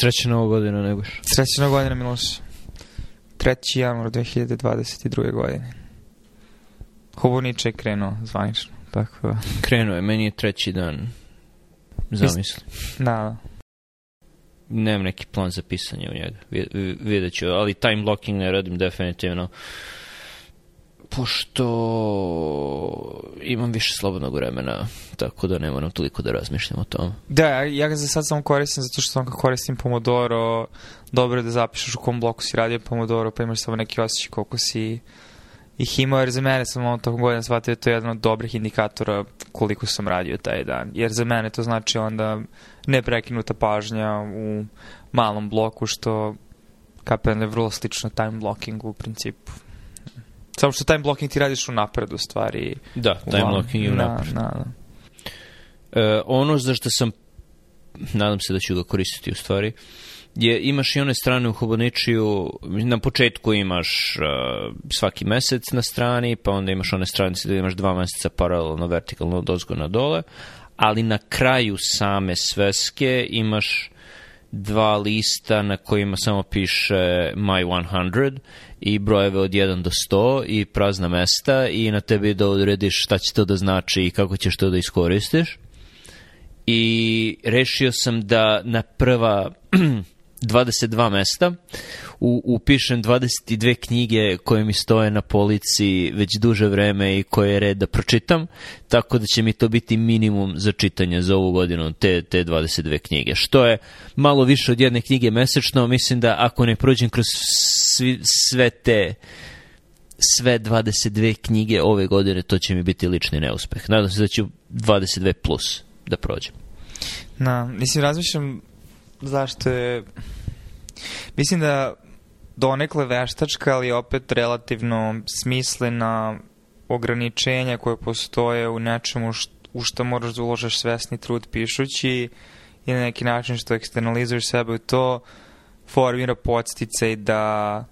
Srećna nova godina, Nebojša. Srećna nova godina, Miloš. 3. januar 2022. godine. Hoboniče je krenuo zvanično. Tako da. Krenuo je, meni je treći dan. Zamisli. Da, da. Nemam neki plan za pisanje u njega. Vidjet ću, ali time blocking ne radim definitivno pošto imam više slobodnog vremena, tako da ne moram toliko da razmišljam o tom. Da, ja ga za sad samo koristim zato što sam ga koristim Pomodoro, dobro je da zapišeš u kom bloku si radio Pomodoro, pa imaš samo neki osjećaj koliko si ih imao, jer za mene sam ono tokom godina shvatio da to je jedan od dobrih indikatora koliko sam radio taj dan. Jer za mene to znači onda neprekinuta pažnja u malom bloku, što kapiram da je vrlo slično time blockingu u principu. Samo što time blocking ti radiš u napred u stvari. Da, time blocking je da, u napred. Na, da, na, da. na. E, ono za što sam nadam se da ću ga koristiti u stvari je, imaš i one strane u Hoboničiju, na početku imaš uh, svaki mesec na strani, pa onda imaš one stranice da imaš dva meseca paralelno, vertikalno, dozgo na dole, ali na kraju same sveske imaš dva lista na kojima samo piše My 100 i brojeve od 1 do 100 i prazna mesta i na tebi da odrediš šta će to da znači i kako ćeš to da iskoristiš. I rešio sam da na prva 22 mesta, u, upišem 22 knjige koje mi stoje na polici već duže vreme i koje je red da pročitam, tako da će mi to biti minimum za čitanje za ovu godinu, te, te 22 knjige. Što je malo više od jedne knjige mesečno, mislim da ako ne prođem kroz svi, sve te sve 22 knjige ove godine, to će mi biti lični neuspeh. Nadam se da ću 22 plus da prođem. Na, mislim, razmišljam zašto je... Mislim da donekle veštačka, ali opet relativno smislena ograničenja koje postoje u nečemu u što moraš da uložeš svesni trud pišući i na neki način što eksternalizuješ sebe u to formira podstice da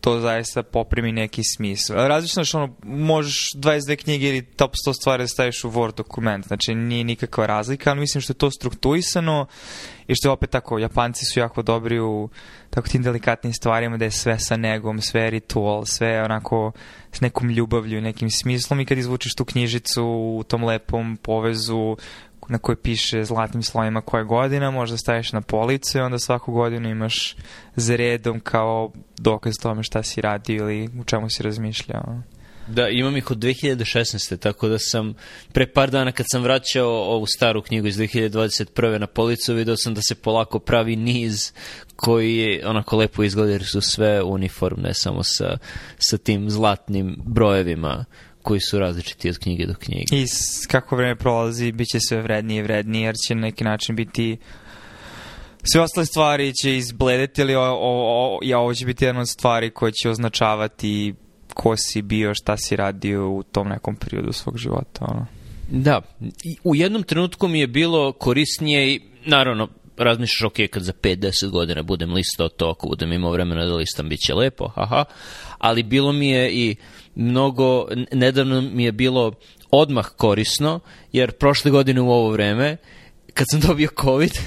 to zaista poprimi neki smisl. Različno što ono, možeš 22 knjige ili top 100 stvari da staviš u Word dokument, znači nije nikakva razlika, ali mislim što je to strukturisano i što je opet tako, Japanci su jako dobri u tako tim delikatnim stvarima da je sve sa negom, sve je ritual, sve je onako s nekom ljubavlju, nekim smislom i kad izvučeš tu knjižicu u tom lepom povezu na kojoj piše zlatnim slovima koja godina, možda staviš na policu i onda svaku godinu imaš za redom kao dokaz tome šta si radio ili u čemu si razmišljao. Da, imam ih od 2016. Tako da sam, pre par dana kad sam vraćao ovu staru knjigu iz 2021. na policu, video sam da se polako pravi niz koji je onako lepo izgleda jer su sve uniformne, samo sa, sa tim zlatnim brojevima koji su različiti od knjige do knjige. I kako vreme prolazi, bit će sve vrednije i vrednije, jer će na neki način biti sve ostale stvari će izbledeti, ali ovo, ovo, ovo će biti jedna od stvari koja će označavati ko si bio, šta si radio u tom nekom periodu svog života. Ono. Da, u jednom trenutku mi je bilo korisnije i naravno razmišljaš, ok, kad za 5-10 godina budem listao to, ako budem imao vremena da listam, bit će lepo, haha, ali bilo mi je i mnogo, nedavno mi je bilo odmah korisno, jer prošle godine u ovo vreme kad sam dobio COVID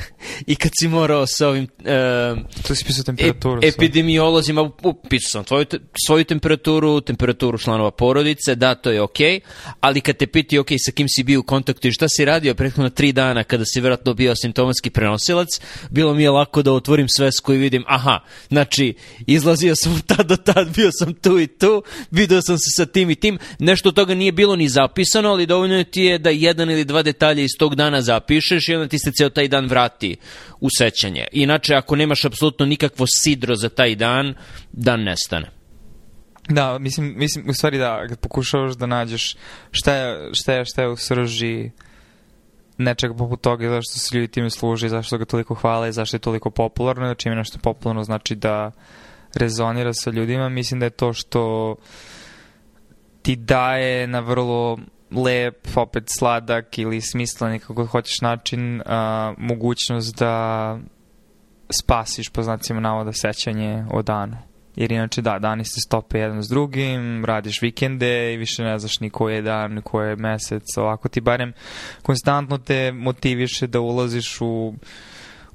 i kad si morao sa ovim... Uh, to si pisao temperaturu. Ep, epidemiolozima, pisao sam tvoju, svoju temperaturu, temperaturu članova porodice, da, to je okej, okay, ali kad te piti, okay, sa kim si bio u kontaktu i šta si radio prethodno tri dana kada si vjerojatno bio simptomatski prenosilac, bilo mi je lako da otvorim svesku i vidim, aha, znači, izlazio sam tad do tad, bio sam tu i tu, video sam se sa tim i tim, nešto toga nije bilo ni zapisano, ali dovoljno ti je da jedan ili dva detalje iz tog dana zapišeš i onda ti se ceo taj dan vrati u sećanje. Inače, ako nemaš apsolutno nikakvo sidro za taj dan, dan nestane. Da, mislim, mislim u stvari da, kad pokušavaš da nađeš šta je, šta je, šta je u srži nečega poput toga i zašto se ljudi time služi, zašto ga toliko hvale zašto je toliko popularno, znači čim nešto popularno znači da rezonira sa ljudima, mislim da je to što ti daje na vrlo lep, opet sladak ili smislen, kako hoćeš način, a, mogućnost da spasiš, po znacima navoda, sećanje o danu. Jer inače da, dani se stope jedan s drugim, radiš vikende i više ne znaš ni koji je dan, ni koji je mesec, ovako ti barem konstantno te motiviše da ulaziš u,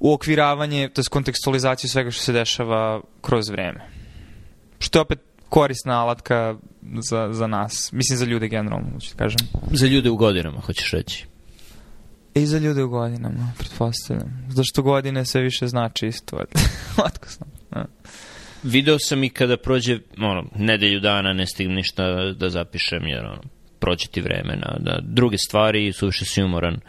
u okviravanje, to je kontekstualizaciju svega što se dešava kroz vreme. Što je opet korisna alatka za, za nas. Mislim, za ljude generalno, hoću da kažem. Za ljude u godinama, hoćeš reći. I za ljude u godinama, pretpostavljam. Zašto godine sve više znači isto. Otko sam. Ja. Video sam i kada prođe ono, nedelju dana ne stignem ništa da zapišem, jer ono, prođe ti vremena. Da, druge stvari, i suviše si umoran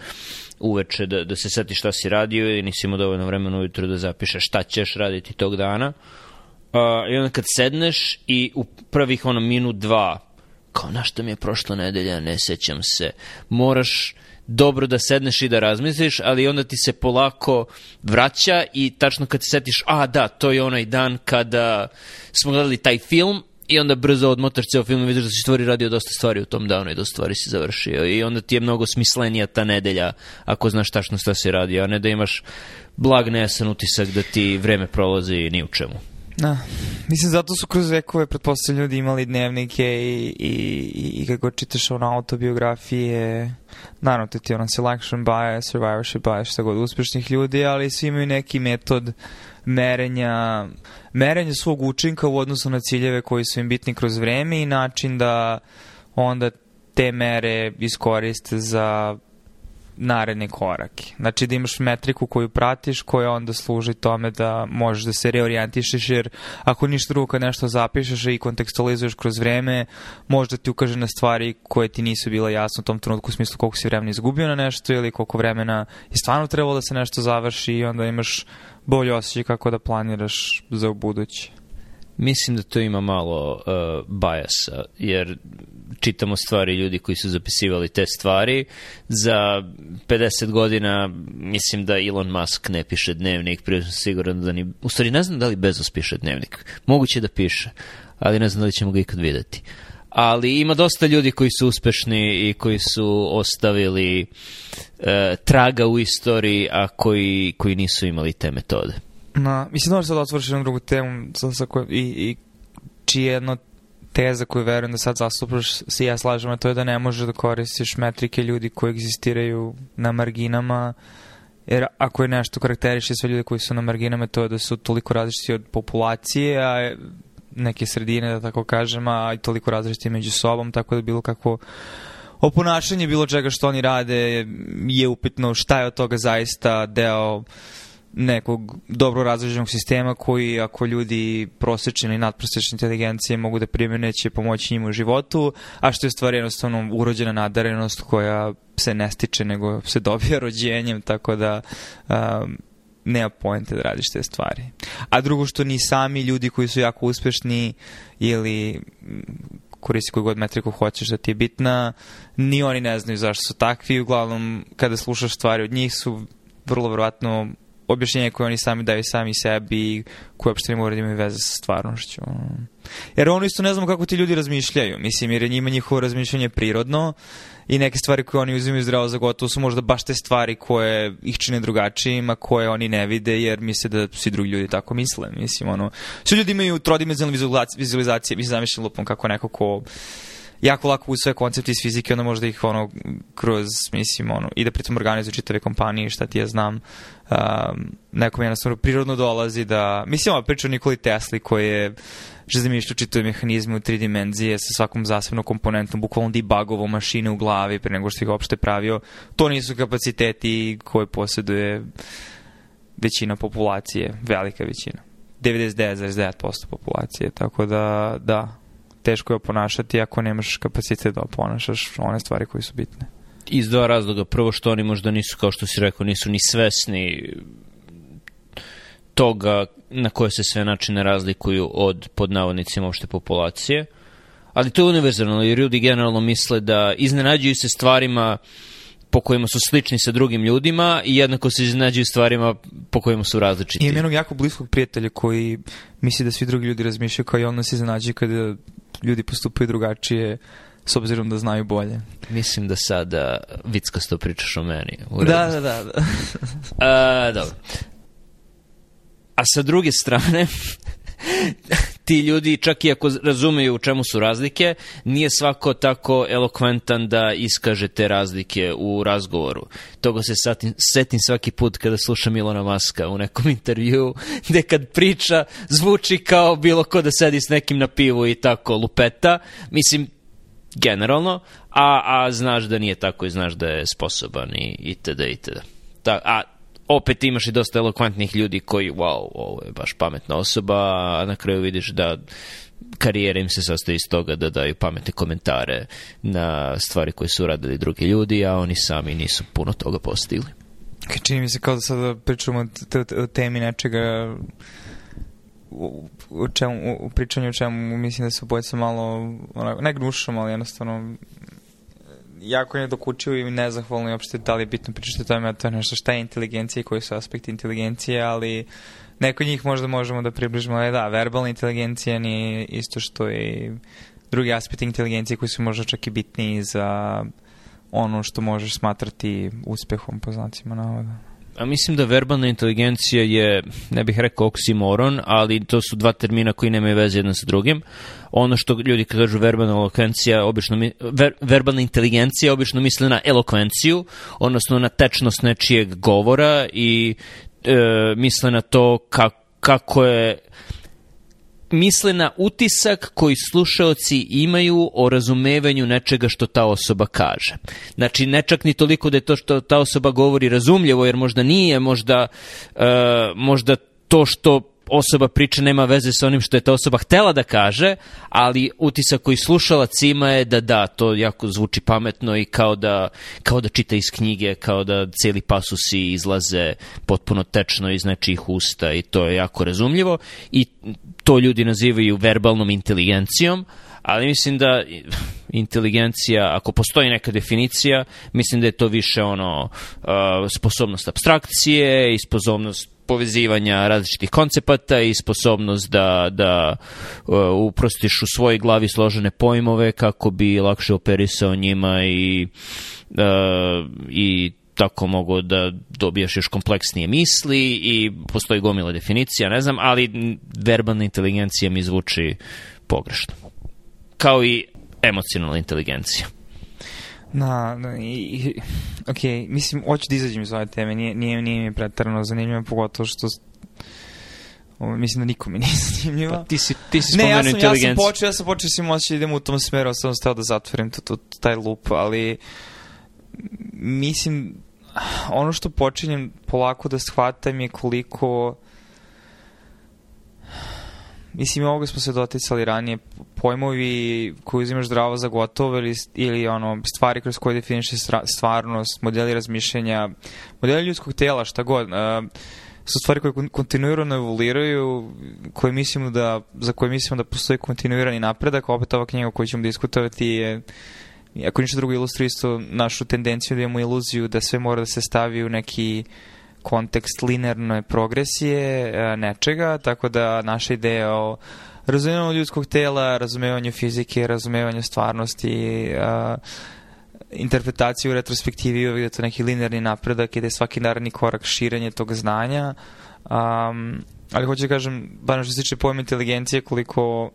uveče da, da se seti šta si radio i nisi imao dovoljno vremena ujutru da zapišeš šta ćeš raditi tog dana. Uh, Uh, I onda kad sedneš i u prvih ono minut dva, kao na što mi je prošla nedelja, ne sećam se. Moraš dobro da sedneš i da razmisliš, ali onda ti se polako vraća i tačno kad se setiš, a da, to je onaj dan kada smo gledali taj film, i onda brzo odmotaš ceo film i vidiš da si stvari radio dosta stvari u tom danu i dosta stvari si završio i onda ti je mnogo smislenija ta nedelja ako znaš tačno šta si radio, a ne da imaš blag nesan utisak da ti vreme prolazi ni u čemu. Da. Mislim, zato su kroz vekove, pretpostavljam, ljudi imali dnevnike i, i, i, kako čitaš ono autobiografije, naravno to ti ono selection bias, survivorship bias, šta god, uspešnih ljudi, ali svi imaju neki metod merenja, merenja svog učinka u odnosu na ciljeve koji su im bitni kroz vreme i način da onda te mere iskoriste za naredne korake. Znači da imaš metriku koju pratiš, koja onda služi tome da možeš da se reorijentišeš, jer ako ništa drugo kad nešto zapišeš i kontekstualizuješ kroz vreme, možda ti ukaže na stvari koje ti nisu bile jasne u tom trenutku, u smislu koliko si vremena izgubio na nešto ili koliko vremena je stvarno trebalo da se nešto završi i onda imaš bolje osjećaj kako da planiraš za u budući. Mislim da to ima malo uh, bajasa, jer čitamo stvari ljudi koji su zapisivali te stvari. Za 50 godina mislim da Elon Musk ne piše dnevnik, prilično siguran da ni... U stvari ne znam da li Bezos piše dnevnik. Moguće da piše, ali ne znam da li ćemo ga ikad videti. Ali ima dosta ljudi koji su uspešni i koji su ostavili uh, traga u istoriji, a koji, koji nisu imali te metode na, mislim da sad otvoriš jednu drugu temu sa, sa kojom, i, i čija je jedna teza koju verujem da sad zastupaš se ja slažem, a to je da ne možeš da koristiš metrike ljudi koji egzistiraju na marginama, jer ako je nešto karakteriše sve ljude koji su na marginama, to je da su toliko različiti od populacije, a neke sredine, da tako kažem, a i toliko različiti među sobom, tako da bilo kako oponašanje bilo čega što oni rade je upitno šta je od toga zaista deo nekog dobro razređenog sistema koji ako ljudi prosečne ili nadprosečne inteligencije mogu da primene će pomoći njima u životu, a što je stvar jednostavno urođena nadarenost koja se ne stiče nego se dobija rođenjem, tako da um, nema pojente da radiš te stvari. A drugo što ni sami ljudi koji su jako uspešni ili mm, koristi koju god metriku hoćeš da ti je bitna, ni oni ne znaju zašto su takvi, uglavnom kada slušaš stvari od njih su vrlo verovatno objašnjenje koje oni sami daju sami sebi, koje uopšte ne mora da imaju veze sa stvarnošću. Jer ono isto ne znamo kako ti ljudi razmišljaju, mislim, jer je njima njihovo razmišljanje prirodno i neke stvari koje oni uzimaju zdravo za gotovo su možda baš te stvari koje ih čine drugačijima, koje oni ne vide jer misle da svi drugi ljudi tako misle. Mislim, ono, svi ljudi imaju trodimenzionalne vizualizacije, vizualizacije mislim, zamišljam lupom kako neko ko jako lako uz sve koncepte iz fizike, onda možda ih ono, kroz, mislim, ono, i da pritom organizuju čitave kompanije, šta ti ja znam, um, nekom jednostavno prirodno dolazi da, mislim, ova priča o Nikoli Tesli koji je že zamišljao čitave mehanizme u tri dimenzije sa svakom zasebnom komponentom, bukvalno debugovo mašine u glavi pre nego što ih uopšte pravio, to nisu kapaciteti koje posjeduje većina populacije, velika većina. 99,9% populacije, tako da, da, teško je oponašati ako nemaš kapacitet da oponašaš one stvari koje su bitne. Iz dva razloga. Prvo što oni možda nisu, kao što si rekao, nisu ni svesni toga na koje se sve načine razlikuju od pod navodnicima opšte populacije. Ali to je univerzalno, jer ljudi generalno misle da iznenađuju se stvarima po kojima su slični sa drugim ljudima i jednako se iznenađuju stvarima po kojima su različiti. I imam jednog jako bliskog prijatelja koji misli da svi drugi ljudi razmišljaju kao i on nas da iznenađuje kada ljudi postupaju drugačije s obzirom da znaju bolje. Mislim da sada vickasto pričaš o meni. Da, da, da, da. da. A, dobro. A sa druge strane, ti ljudi, čak i ako razumeju u čemu su razlike, nije svako tako elokventan da iskaže te razlike u razgovoru. Toga se satim, setim svaki put kada slušam Ilona Maska u nekom intervju, gde kad priča zvuči kao bilo ko da sedi s nekim na pivu i tako lupeta. Mislim, generalno, a, a znaš da nije tako i znaš da je sposoban i, i td. i td. Ta, a opet imaš i dosta elokvantnih ljudi koji, wow, ovo je baš pametna osoba, a na kraju vidiš da karijera im se sastoji iz toga da daju pametne komentare na stvari koje su radili drugi ljudi, a oni sami nisu puno toga postigli. Čini mi se kao da sada pričamo o temi nečega u, čemu, u pričanju o čemu mislim da se obojica malo onako, ne gnušamo, ali jednostavno jako je dokučio i nezahvalno i uopšte da li je bitno pričati o tome, a to je nešto šta je inteligencija i koji su aspekti inteligencije, ali neko njih možda možemo da približimo, ali da, verbalna inteligencija nije isto što i drugi aspekti inteligencije koji su možda čak i bitniji za ono što možeš smatrati uspehom po znacima navoda. A mislim da verbalna inteligencija je, ne bih rekao oksimoron, ali to su dva termina koji nemaju veze jedan sa drugim. Ono što ljudi kad kažu verbalna elokvencija, obično ver, verbalna inteligencija obično misle na elokvenciju, odnosno na tečnost nečijeg govora i e, misle na to kako, kako je misle na utisak koji slušaoci imaju o razumevanju nečega što ta osoba kaže. Znači, ne čak ni toliko da je to što ta osoba govori razumljivo, jer možda nije, možda, uh, možda to što osoba priča nema veze sa onim što je ta osoba htela da kaže, ali utisak koji slušalac ima je da da, to jako zvuči pametno i kao da, kao da čita iz knjige, kao da cijeli pasusi izlaze potpuno tečno iz nečijih usta i to je jako razumljivo i to ljudi nazivaju verbalnom inteligencijom, ali mislim da inteligencija, ako postoji neka definicija, mislim da je to više ono uh, sposobnost abstrakcije i sposobnost povezivanja različitih koncepata i sposobnost da, da uh, uprostiš u svojoj glavi složene pojmove kako bi lakše operisao njima i, uh, i tako mogu da dobijaš još kompleksnije misli i postoji gomila definicija, ne znam, ali verbalna inteligencija mi zvuči pogrešno. Kao i emocionalna inteligencija. Na, na i, ok, mislim, hoću da izađem iz ove teme, nije, nije, nije mi pretrano zanimljivo, pogotovo što Ovo, mislim da nikome nije zanimljivo. Pa ti si, ti si ne, ja sam, ja sam počeo, ja sam počeo svim osjeća da idem u tom smeru, sam stao da zatvorim tu, to, taj loop, ali mislim, ono što počinjem polako da shvatam je koliko mislim ovoga smo se doticali ranije, pojmovi koji uzimaš zdravo za gotovo ili, ili ono, stvari kroz koje definiše stvarnost, modeli razmišljenja, modeli ljudskog tela, šta god. Uh, su stvari koje kontinuirano evoluiraju, koje mislimo da, za koje mislimo da postoji kontinuirani napredak, opet ova knjiga koju ćemo diskutovati je ako ništa drugo ilustruje isto našu tendenciju da imamo iluziju da sve mora da se stavi u neki kontekst linerne progresije e, nečega, tako da naša ideja o razumevanju ljudskog tela, razumevanju fizike, razumevanju stvarnosti, e, interpretaciju u retrospektivi uvijek da to neki linerni napredak i da je svaki naredni korak širenje tog znanja. Um, ali hoću da kažem, bar što se tiče pojma inteligencije, koliko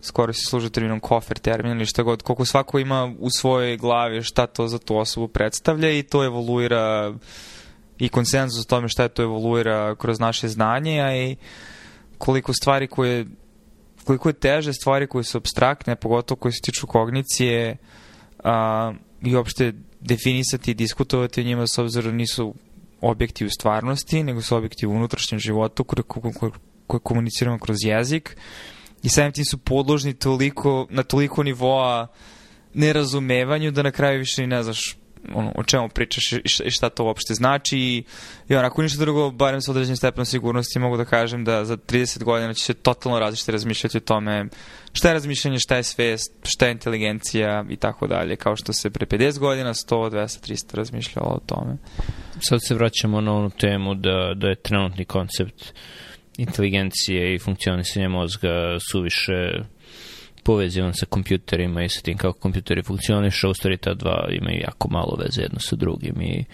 skoro se služe terminom kofer termin ili šta god, koliko svako ima u svojoj glavi šta to za tu osobu predstavlja i to evoluira i konsenzus o tome šta je to evoluira kroz naše znanje, a i koliko stvari koje koliko je teže stvari koje su abstraktne, pogotovo koje se tiču kognicije a, i opšte definisati i diskutovati o njima s obzirom da nisu objekti u stvarnosti, nego su objekti u unutrašnjem životu koje, koje, koje komuniciramo kroz jezik i samim tim su podložni toliko, na toliko nivoa nerazumevanju da na kraju više i ne znaš ono, o čemu pričaš i šta to uopšte znači i, i onako ništa drugo, barem sa određenim stepenom sigurnosti mogu da kažem da za 30 godina će se totalno različite razmišljati o tome šta je razmišljanje, šta je svest, šta je inteligencija i tako dalje, kao što se pre 50 godina, 100, 200, 300 razmišljalo o tome. Sad se vraćamo na onu temu da, da je trenutni koncept inteligencije i funkcionisanje mozga suviše povezivan sa kompjuterima i sa tim kako kompjuteri funkcionišu, a u stvari ta dva imaju jako malo veze jedno sa drugim i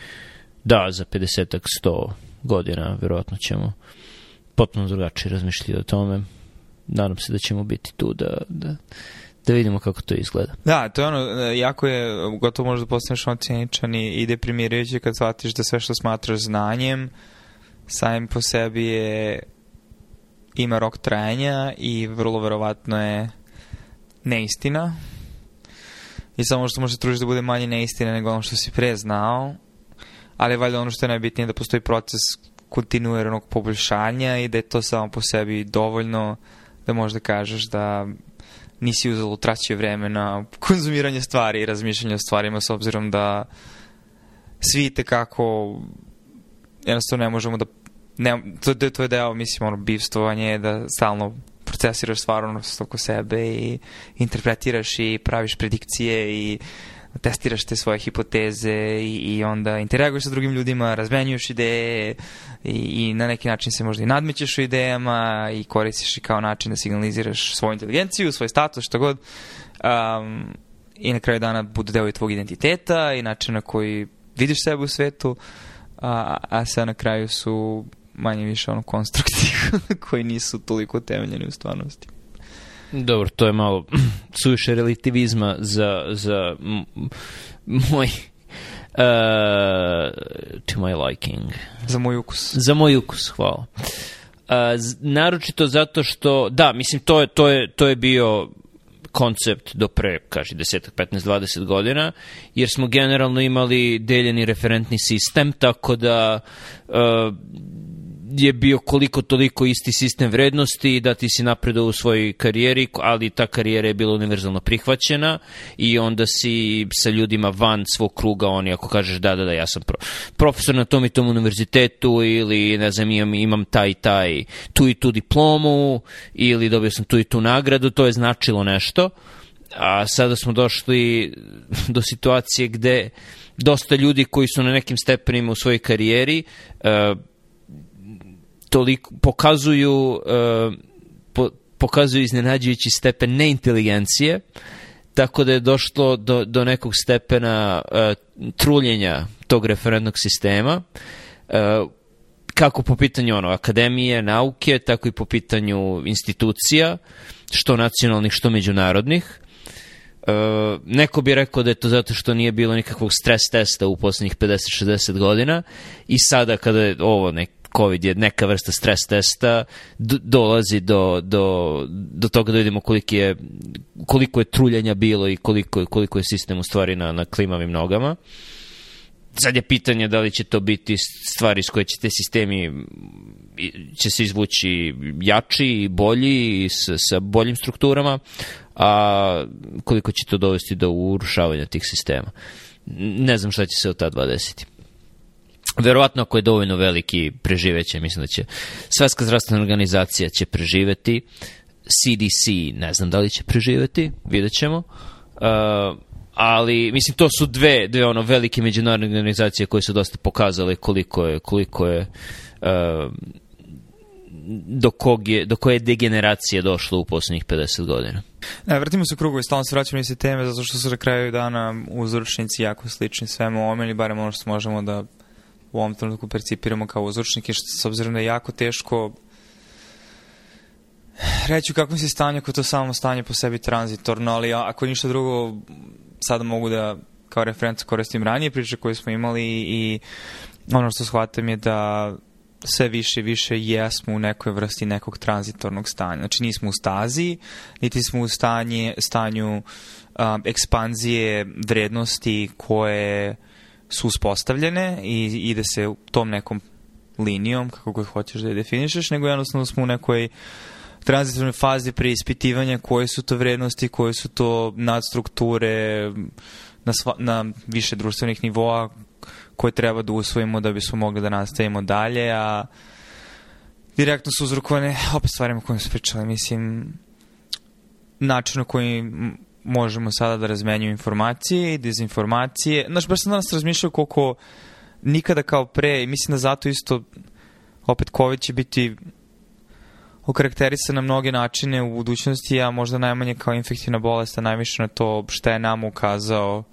da, za 50-ak, 100 godina verovatno ćemo potpuno drugačije razmišljati o tome. Nadam se da ćemo biti tu da, da, da vidimo kako to izgleda. Da, to je ono, e, jako je, gotovo možda postaneš ocjeničan i, i deprimirajući kad shvatiš da sve što smatraš znanjem samim po sebi je ima rok trajanja i vrlo verovatno je neistina i samo što može trudiš da bude manje neistine nego ono što si pre znao, ali valjda ono što je najbitnije da postoji proces kontinuiranog poboljšanja i da je to samo po sebi dovoljno da možda kažeš da nisi uzelo traćio vreme na konzumiranje stvari i razmišljanje o stvarima s obzirom da svi tekako jednostavno ne možemo da ne, to, to je deo, mislim, ono, bivstvovanje da stalno procesiraš stvarnost oko sebe i interpretiraš i praviš predikcije i testiraš te svoje hipoteze i, i onda interaguješ sa drugim ljudima, razmenjuješ ideje i, i na neki način se možda i nadmećeš u idejama i koristiš i kao način da signaliziraš svoju inteligenciju, svoj status, što god. Um, I na kraju dana budu deo i tvog identiteta i na koji vidiš sebe u svetu, a, a sve na kraju su manje više ono konstrukti koji nisu toliko temeljeni u stvarnosti. Dobro, to je malo suviše relativizma za, za moj uh, to my liking. Za moj ukus. Za moj ukus, hvala. Uh, naročito zato što, da, mislim, to je, to je, to je bio koncept do pre, kaži, 10, 15, 20 godina, jer smo generalno imali deljeni referentni sistem, tako da uh, je bio koliko toliko isti sistem vrednosti da ti si napredao u svojoj karijeri, ali ta karijera je bila univerzalno prihvaćena i onda si sa ljudima van svog kruga, oni ako kažeš da, da, da, ja sam profesor na tom i tom univerzitetu ili ne znam, imam, imam taj taj tu i tu diplomu ili dobio sam tu i tu nagradu, to je značilo nešto a sada smo došli do situacije gde dosta ljudi koji su na nekim stepenima u svojoj karijeri uh, toliko, pokazuju, uh, po, pokazuju iznenađujući stepen neinteligencije, tako da je došlo do, do nekog stepena uh, truljenja tog referentnog sistema, uh, kako po pitanju ono, akademije, nauke, tako i po pitanju institucija, što nacionalnih, što međunarodnih. E, neko bi rekao da je to zato što nije bilo nikakvog stres testa u poslednjih 50-60 godina i sada kada je ovo nek, COVID je neka vrsta stres testa, do, dolazi do, do, do toga da vidimo koliko je, koliko je truljenja bilo i koliko, koliko je sistem u stvari na, na klimavim nogama. Sad je pitanje da li će to biti stvari s koje će te sistemi će se izvući jači i bolji i sa, sa boljim strukturama, a koliko će to dovesti do urušavanja tih sistema. Ne znam šta će se od ta dva desiti. Verovatno ako je dovoljno veliki, preživeće, mislim da će. Svetska zdravstvena organizacija će preživeti, CDC ne znam da li će preživeti, vidjet ćemo. Uh, ali mislim to su dve dve ono velike međunarodne organizacije koje su dosta pokazale koliko je koliko je uh, do, kog je, do koje degeneracije došlo u poslednjih 50 godina. Ne, vratimo se u krugu i stalno se vraćamo iste teme zato što su na kraju dana uzročnici jako slični svemu ome ili barem ono što možemo da u ovom trenutku percipiramo kao uzročnike, što s obzirom da je jako teško reći kako kakvom si stanju ako to samo stanje po sebi tranzitorno, ali ako ništa drugo sada mogu da kao referencu koristim ranije priče koje smo imali i ono što shvatam je da sve više i više jesmo u nekoj vrsti nekog tranzitornog stanja. Znači nismo u stazi, niti smo u stanje, stanju um, ekspanzije vrednosti koje uh, su uspostavljene i ide se tom nekom linijom, kako god hoćeš da je definišeš, nego jednostavno smo u nekoj tranzitornoj fazi preispitivanja koje su to vrednosti, koje su to nadstrukture na, sva, na više društvenih nivoa koje treba da usvojimo da bismo mogli da nastavimo dalje, a direktno su uzrokovane opet stvarima kojim smo pričali, mislim način na koji možemo sada da razmenjujemo informacije i dezinformacije. Znaš, baš sam danas razmišljao koliko nikada kao pre, i mislim da zato isto opet COVID će biti okarakterisan na mnoge načine u budućnosti, a možda najmanje kao infektivna bolest, a najviše na to šta je nam ukazao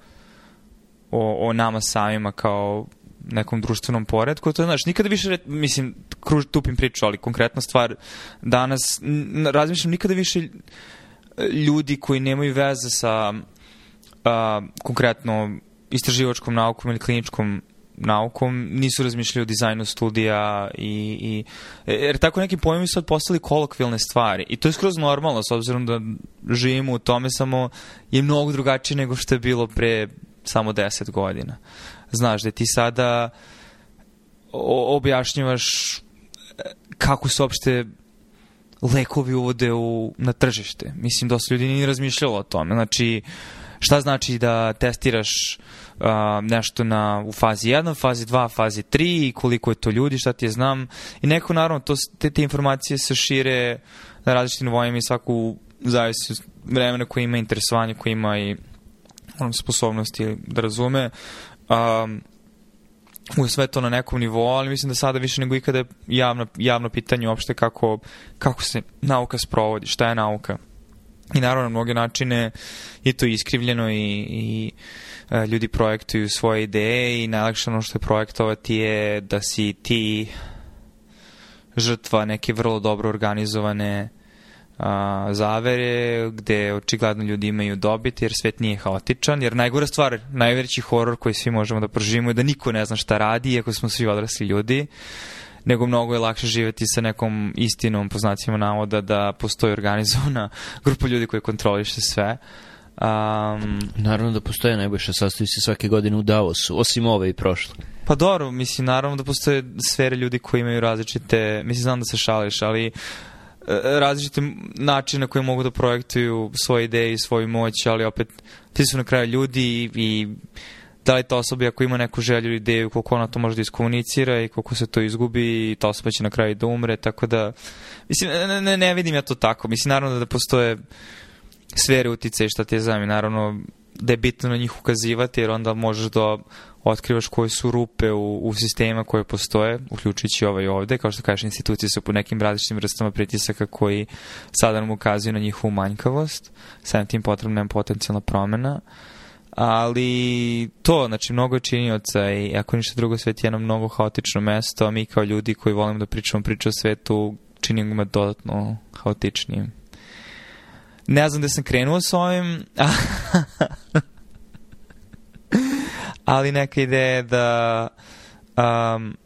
o, o nama samima kao nekom društvenom poredku, to je, znaš, nikada više, mislim, kruž, tupim priču, ali konkretna stvar, danas razmišljam, nikada više ljudi koji nemaju veze sa a, konkretno istraživačkom naukom ili kliničkom naukom, nisu razmišljali o dizajnu studija i, i jer tako neki pojmovi su sad postali kolokvilne stvari i to je skroz normalno s obzirom da živimo u tome samo je mnogo drugačije nego što je bilo pre samo 10 godina. Znaš da ti sada objašnjavaš kako se uopšte lekovi uvode u, na tržište. Mislim, dosta ljudi nije razmišljalo o tome. Znači, šta znači da testiraš uh, nešto na, u fazi 1, fazi 2, fazi 3 i koliko je to ljudi, šta ti je znam. I neko, naravno, to, te, te informacije se šire na različitim nivoima i svaku zavisi vremena koje ima interesovanje, koje ima i onom sposobnosti da razume. Um, u sve to na nekom nivou, ali mislim da sada više nego ikada je javno, javno pitanje uopšte kako, kako se nauka sprovodi, šta je nauka. I naravno na mnoge načine je to iskrivljeno i, i e, ljudi projektuju svoje ideje i najlakše ono što je projektovati je da si ti žrtva neke vrlo dobro organizovane a, zavere, gde očigledno ljudi imaju dobit, jer svet nije haotičan, jer najgora stvar, najveći horor koji svi možemo da proživimo je da niko ne zna šta radi, iako smo svi odrasli ljudi nego mnogo je lakše živeti sa nekom istinom, po znacima navoda, da postoji organizovana grupa ljudi koji kontroliše sve. Um, naravno da postoje najboljša sastavi se svake godine u Davosu, osim ove i prošle. Pa dobro, mislim, naravno da postoje sfere ljudi koji imaju različite, mislim, znam da se šališ, ali uh, E, različite načine na koje mogu da projektuju svoje ideje i svoju moć, ali opet ti su na kraju ljudi i, i da li ta osoba ako ima neku želju ili ideju, koliko ona to može da iskomunicira i koliko se to izgubi i ta osoba će na kraju da umre, tako da mislim, ne, ne, ne vidim ja to tako. Mislim, naravno da postoje sfere utice i šta ti je naravno da je bitno na njih ukazivati jer onda možeš da otkrivaš koje su rupe u, u sistemima koje postoje, uključujući ovaj ovde, kao što kažeš, institucije su po nekim različitim vrstama pritisaka koji sada nam ukazuju na njihovu manjkavost, samim tim potrebna je potencijalna promena, ali to, znači mnogo je činioca i ako ništa drugo svet je jedno mnogo haotično mesto, a mi kao ljudi koji volimo da pričamo priče o svetu činimo ga dodatno haotičnijim. Ne znam da sam krenuo s ovim, ali neka ideja da um,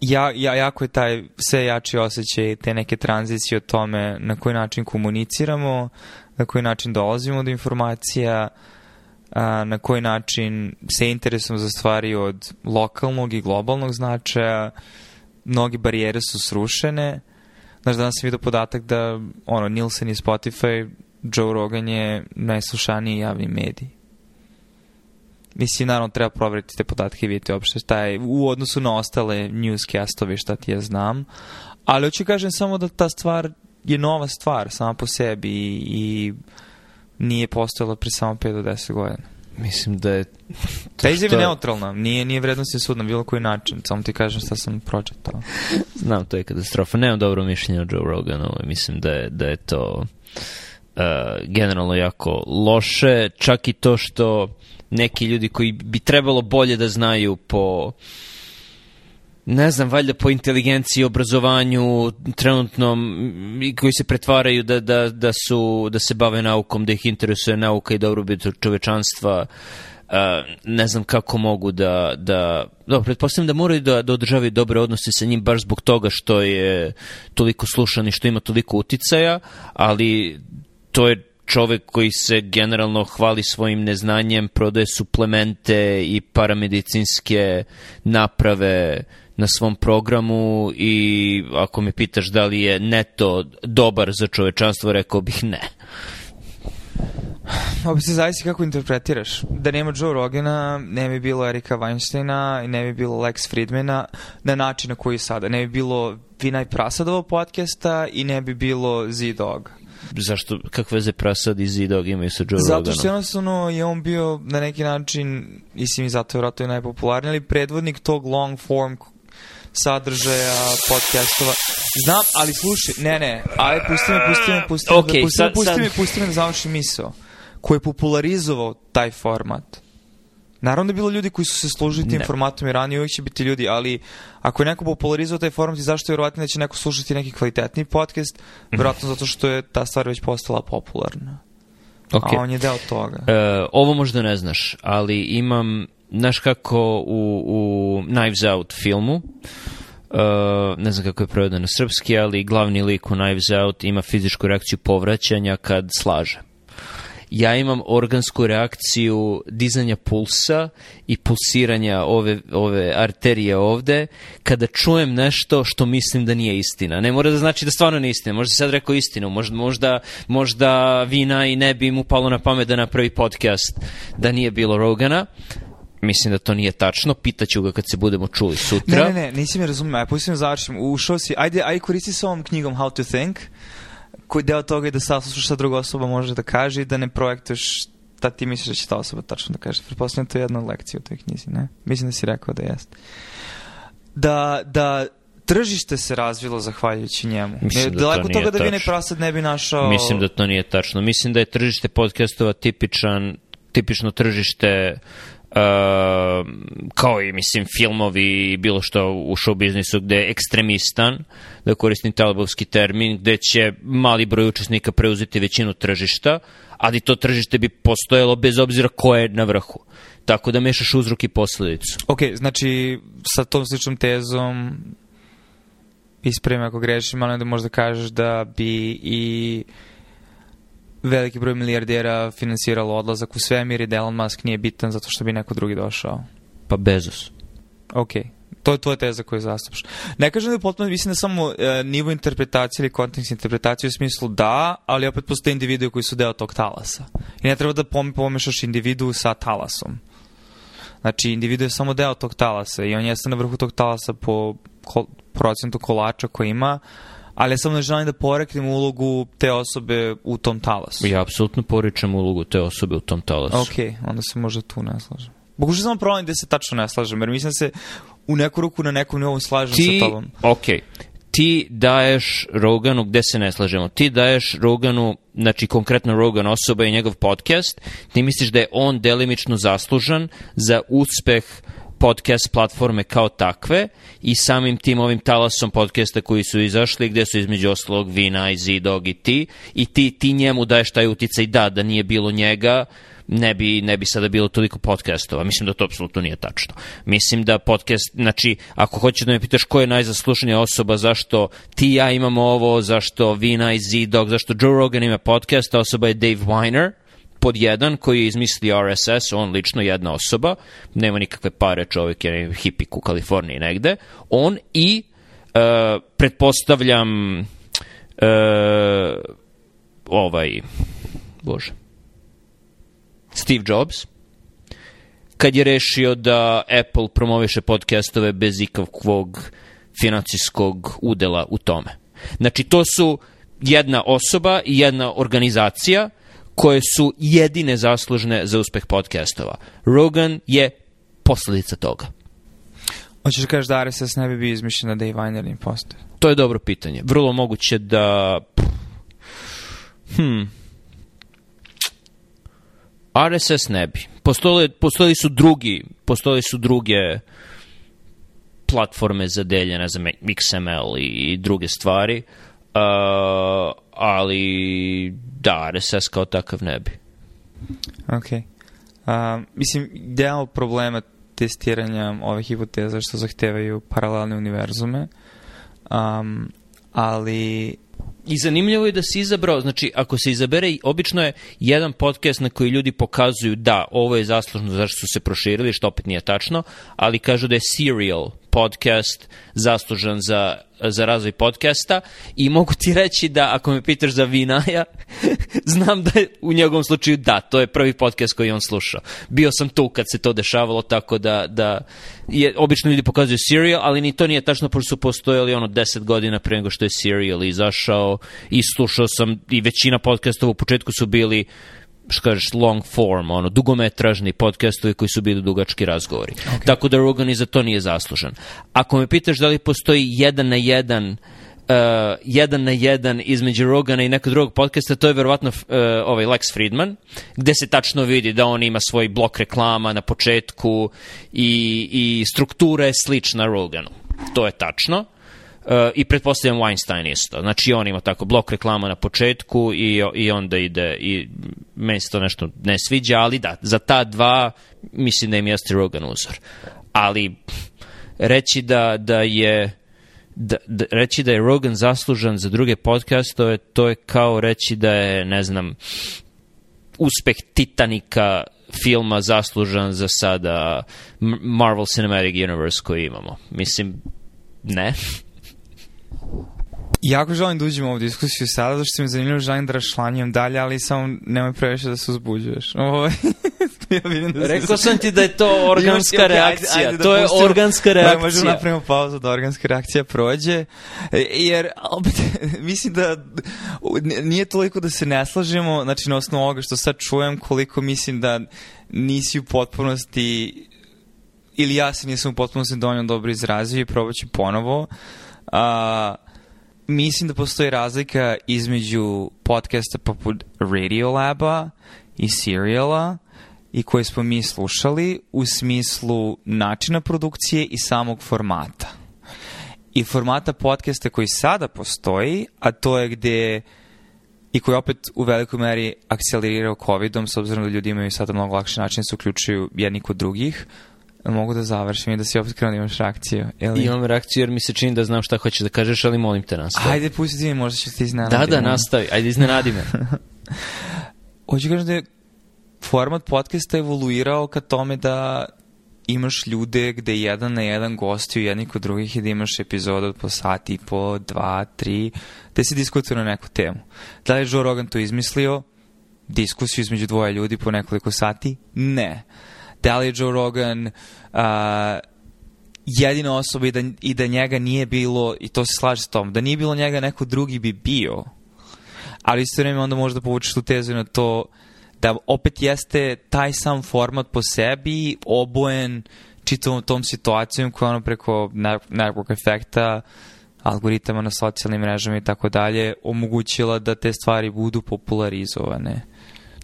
ja, ja, jako je taj sve jači osjećaj te neke tranzicije o tome na koji način komuniciramo, na koji način dolazimo do informacija, a, na koji način se interesujemo za stvari od lokalnog i globalnog značaja, mnogi barijere su srušene. Znaš, danas sam vidio podatak da ono, Nielsen i Spotify, Joe Rogan je najslušaniji javni mediji. Mislim, naravno, treba proveriti te podatke i vidjeti uopšte šta je u odnosu na ostale newscastove šta ti ja znam. Ali hoću kažem samo da ta stvar je nova stvar sama po sebi i, i nije postojala pre samo 5 do 10 godina. Mislim da je... Ta izjava je neutralna, nije, nije vrednostni sud na bilo koji način, samo ti kažem šta sam pročetao. Znam, to je katastrofa. Nemam dobro mišljenje o Joe Roganu, mislim da je, da je to uh, generalno jako loše, čak i to što neki ljudi koji bi trebalo bolje da znaju po ne znam, valjda po inteligenciji, obrazovanju trenutnom i koji se pretvaraju da, da, da, su, da se bave naukom, da ih interesuje nauka i dobrobit da čovečanstva. Uh, ne znam kako mogu da, da dobro, pretpostavljam da moraju da, da održavaju dobre odnose sa njim baš zbog toga što je toliko slušan i što ima toliko uticaja, ali to je čovek koji se generalno hvali svojim neznanjem, prodaje suplemente i paramedicinske naprave na svom programu i ako me pitaš da li je neto dobar za čovečanstvo, rekao bih ne. Ovo se zavisi kako interpretiraš. Da nema Joe Rogana, ne bi bilo Erika Weinsteina i ne bi bilo Lex Friedmana na način na koji sada. Ne bi bilo Vinaj Prasadova podcasta i ne bi bilo Z-Dog zašto, kakve veze prasad i Zidog imaju sa Joe Roganom? Zato što jednostavno je on bio na neki način, mislim i zato vjerojatno je najpopularniji, ali predvodnik tog long form sadržaja, podcastova. Znam, ali slušaj, ne, ne, ajde, pusti me, pusti me, pusti me, okay, pusti me, pusti me, pusti me, pusti me da završim misao koji je popularizovao taj format. Naravno da je bilo ljudi koji su se služili tim ne. formatom i ranije uvijek će biti ljudi, ali ako je neko popularizao taj format i zašto je vjerovatno da će neko slušati neki kvalitetni podcast, vjerojatno zato što je ta stvar već postala popularna. Okay. A on je deo toga. E, ovo možda ne znaš, ali imam, znaš kako u, u Knives Out filmu, Uh, ne znam kako je prevedeno na srpski, ali glavni lik u Knives Out ima fizičku reakciju povraćanja kad slaže ja imam organsku reakciju dizanja pulsa i pulsiranja ove, ove arterije ovde kada čujem nešto što mislim da nije istina. Ne mora da znači da stvarno nije istina. Možda si sad rekao istinu. Možda, možda, možda Vina i ne bi mu palo na pamet da napravi podcast da nije bilo Rogana, mislim da to nije tačno, pitaću ga kad se budemo čuli sutra. Ne, ne, ne, nisi mi razumio, ja pustim da završim, ušao si, ajde, ajde koristi sa ovom knjigom How to Think, koji deo toga je da saslušaš šta druga osoba može da kaže i da ne projektuješ šta ti misliš da će ta osoba tačno da kaže. Prepostavljam da to je jedna lekcija u toj knjizi, ne? Mislim da si rekao da jeste. Da, da tržište se razvilo zahvaljujući njemu. Mislim da Daleko to toga da bi ne prasad ne bi našao... Mislim da to nije tačno. Mislim da je tržište podcastova tipičan tipično tržište uh, Uh, kao i mislim filmovi i bilo što u show biznisu gde je ekstremistan, da koristim talibovski termin, gde će mali broj učesnika preuzeti većinu tržišta, ali to tržište bi postojalo bez obzira ko je na vrhu. Tako da mešaš uzrok i posledicu. Ok, znači sa tom sličnom tezom isprema ako grešim, ali onda možda kažeš da bi i uh, veliki broj milijardera finansiralo odlazak u svemir i Elon Musk nije bitan zato što bi neko drugi došao. Pa Bezos. Okej. To je tvoja teza koju zastupaš. Ne kažem da je potpuno, mislim da samo e, nivo interpretacije ili kontekst interpretacije u smislu da, ali opet postoje individue koji su deo tog talasa. I ne treba da pomešaš individu sa talasom. Znači, individu je samo deo tog talasa i on jeste na vrhu tog talasa po ko, procentu kolača koji ima, ali ja samo ne želim da poreknem ulogu te osobe u tom talasu. Ja apsolutno poričam ulogu te osobe u tom talasu. Ok, onda se možda tu ne slažem. Pokušaj samo provalim gde se tačno ne slažem, jer mislim da se u neku ruku na nekom nivou slažem ti, sa tobom. Ok, ti daješ Roganu, gde se ne slažemo, ti daješ Roganu, znači konkretno Rogan osoba i njegov podcast, ti misliš da je on delimično zaslužan za uspeh podcast platforme kao takve i samim tim ovim talasom podcasta koji su izašli, gde su između ostalog Vina i Zidog i ti, i ti, ti njemu daješ taj uticaj, da, da nije bilo njega, ne bi, ne bi sada bilo toliko podcastova. Mislim da to apsolutno nije tačno. Mislim da podcast, znači, ako hoćeš da me pitaš ko je najzaslušnija osoba, zašto ti ja imamo ovo, zašto Vina i Zidog, zašto Joe Rogan ima podcast, a osoba je Dave Weiner – pod jedan koji je izmislio RSS, on lično jedna osoba, nema nikakve pare čovjek, je hipik u Kaliforniji negde, on i e, pretpostavljam e, ovaj bože Steve Jobs kad je rešio da Apple promoviše podcastove bez ikakvog financijskog udela u tome. Znači, to su jedna osoba i jedna organizacija koje su jedine zaslužne za uspeh podcastova. Rogan je posledica toga. Hoćeš da kažeš da RSS ne bi bio izmišljen da Dave Viner ne To je dobro pitanje. Vrlo moguće da... Hm. RSS ne bi. Postoje, postoji su drugi, postoji su druge platforme za delje, ne znam, XML i, i druge stvari, uh, ali da, RSS kao takav ne bi. Ok. Um, mislim, deo problema testiranja ove hipoteze što zahtevaju paralelne univerzume, um, ali i zanimljivo je da si izabrao, znači ako se izabere, obično je jedan podcast na koji ljudi pokazuju da ovo je zaslužno zašto su se proširili, što opet nije tačno, ali kažu da je serial podcast zaslužan za, za razvoj podcasta i mogu ti reći da ako me pitaš za Vinaja, znam da je u njegovom slučaju da, to je prvi podcast koji on slušao. Bio sam tu kad se to dešavalo, tako da, da je, obično ljudi pokazuju Serial, ali ni to nije tačno, pošto su postojali ono 10 godina pre nego što je Serial izašao i slušao sam i većina podcastova u početku su bili što kažeš, long form, ono, dugometražni podcastovi koji su bili dugački razgovori. Okay. Tako da Rogan i za to nije zaslužan. Ako me pitaš da li postoji jedan na jedan uh, jedan na jedan između Rogana i nekog drugog podcasta, to je verovatno uh, ovaj Lex Friedman, gde se tačno vidi da on ima svoj blok reklama na početku i, i struktura je slična Roganu. To je tačno. Eh, i pretpostavljam Weinstein isto. Znači on ima tako blok reklama na početku i, i onda ide i meni se to nešto ne sviđa, ali da, za ta dva mislim da im jeste Rogan uzor. Ali reći da, da je da, da, reći da je Rogan zaslužan za druge podcastove, to je kao reći da je, ne znam, uspeh Titanika filma zaslužan za sada Marvel Cinematic Universe koji imamo. Mislim, ne. Jako želim da uđem ovu diskusiju sada, zato zašto mi zanimljivo, želim da rašlanjem dalje, ali samo nemoj previše da se uzbuđuješ. Ovo... ja vidim da Rekao sam ti da je to organska okay, reakcija. Ajde, ajde, da to da je organska reakcija. Da, možemo napravimo pauzu da organska reakcija prođe. E, jer, opet, mislim da nije toliko da se ne slažemo, znači na osnovu ovoga što sad čujem, koliko mislim da nisi u potpunosti ili ja se nisam u potpunosti donio dobro izrazio i probat ću ponovo. Uh, mislim da postoji razlika između podcasta poput Radiolaba i Seriala i koje smo mi slušali u smislu načina produkcije i samog formata. I formata podcasta koji sada postoji, a to je gde i koji opet u velikoj meri akcelerirao COVID-om, s obzirom da ljudi imaju sada mnogo lakše načine da se uključuju jedni kod drugih, mogu da završim i da si opet krenuo imaš reakciju. Ili... Imam reakciju jer mi se čini da znam šta hoćeš da kažeš, ali molim te nastavi. Ajde, pusti ti, možda ćeš ti iznenadi. Da, da, nastavi. Ajde, iznenadi me. Hoću kažem da je format podcasta evoluirao ka tome da imaš ljude gde jedan na jedan gostuju jedni kod drugih i da imaš epizodu po sati po, dva, tri, gde se diskutuje na neku temu. Da li je Joe Rogan to izmislio? Diskusiju između dvoje ljudi po nekoliko sati? Ne. Ne da li je Joe Rogan uh, jedina osoba i da, i da njega nije bilo, i to se slaže s tom, da nije bilo njega neko drugi bi bio. Ali isto vreme onda možda povučeš tu tezu na to da opet jeste taj sam format po sebi obojen čitavom tom situacijom koja ono preko nekog efekta algoritama na socijalnim mrežama i tako dalje omogućila da te stvari budu popularizovane.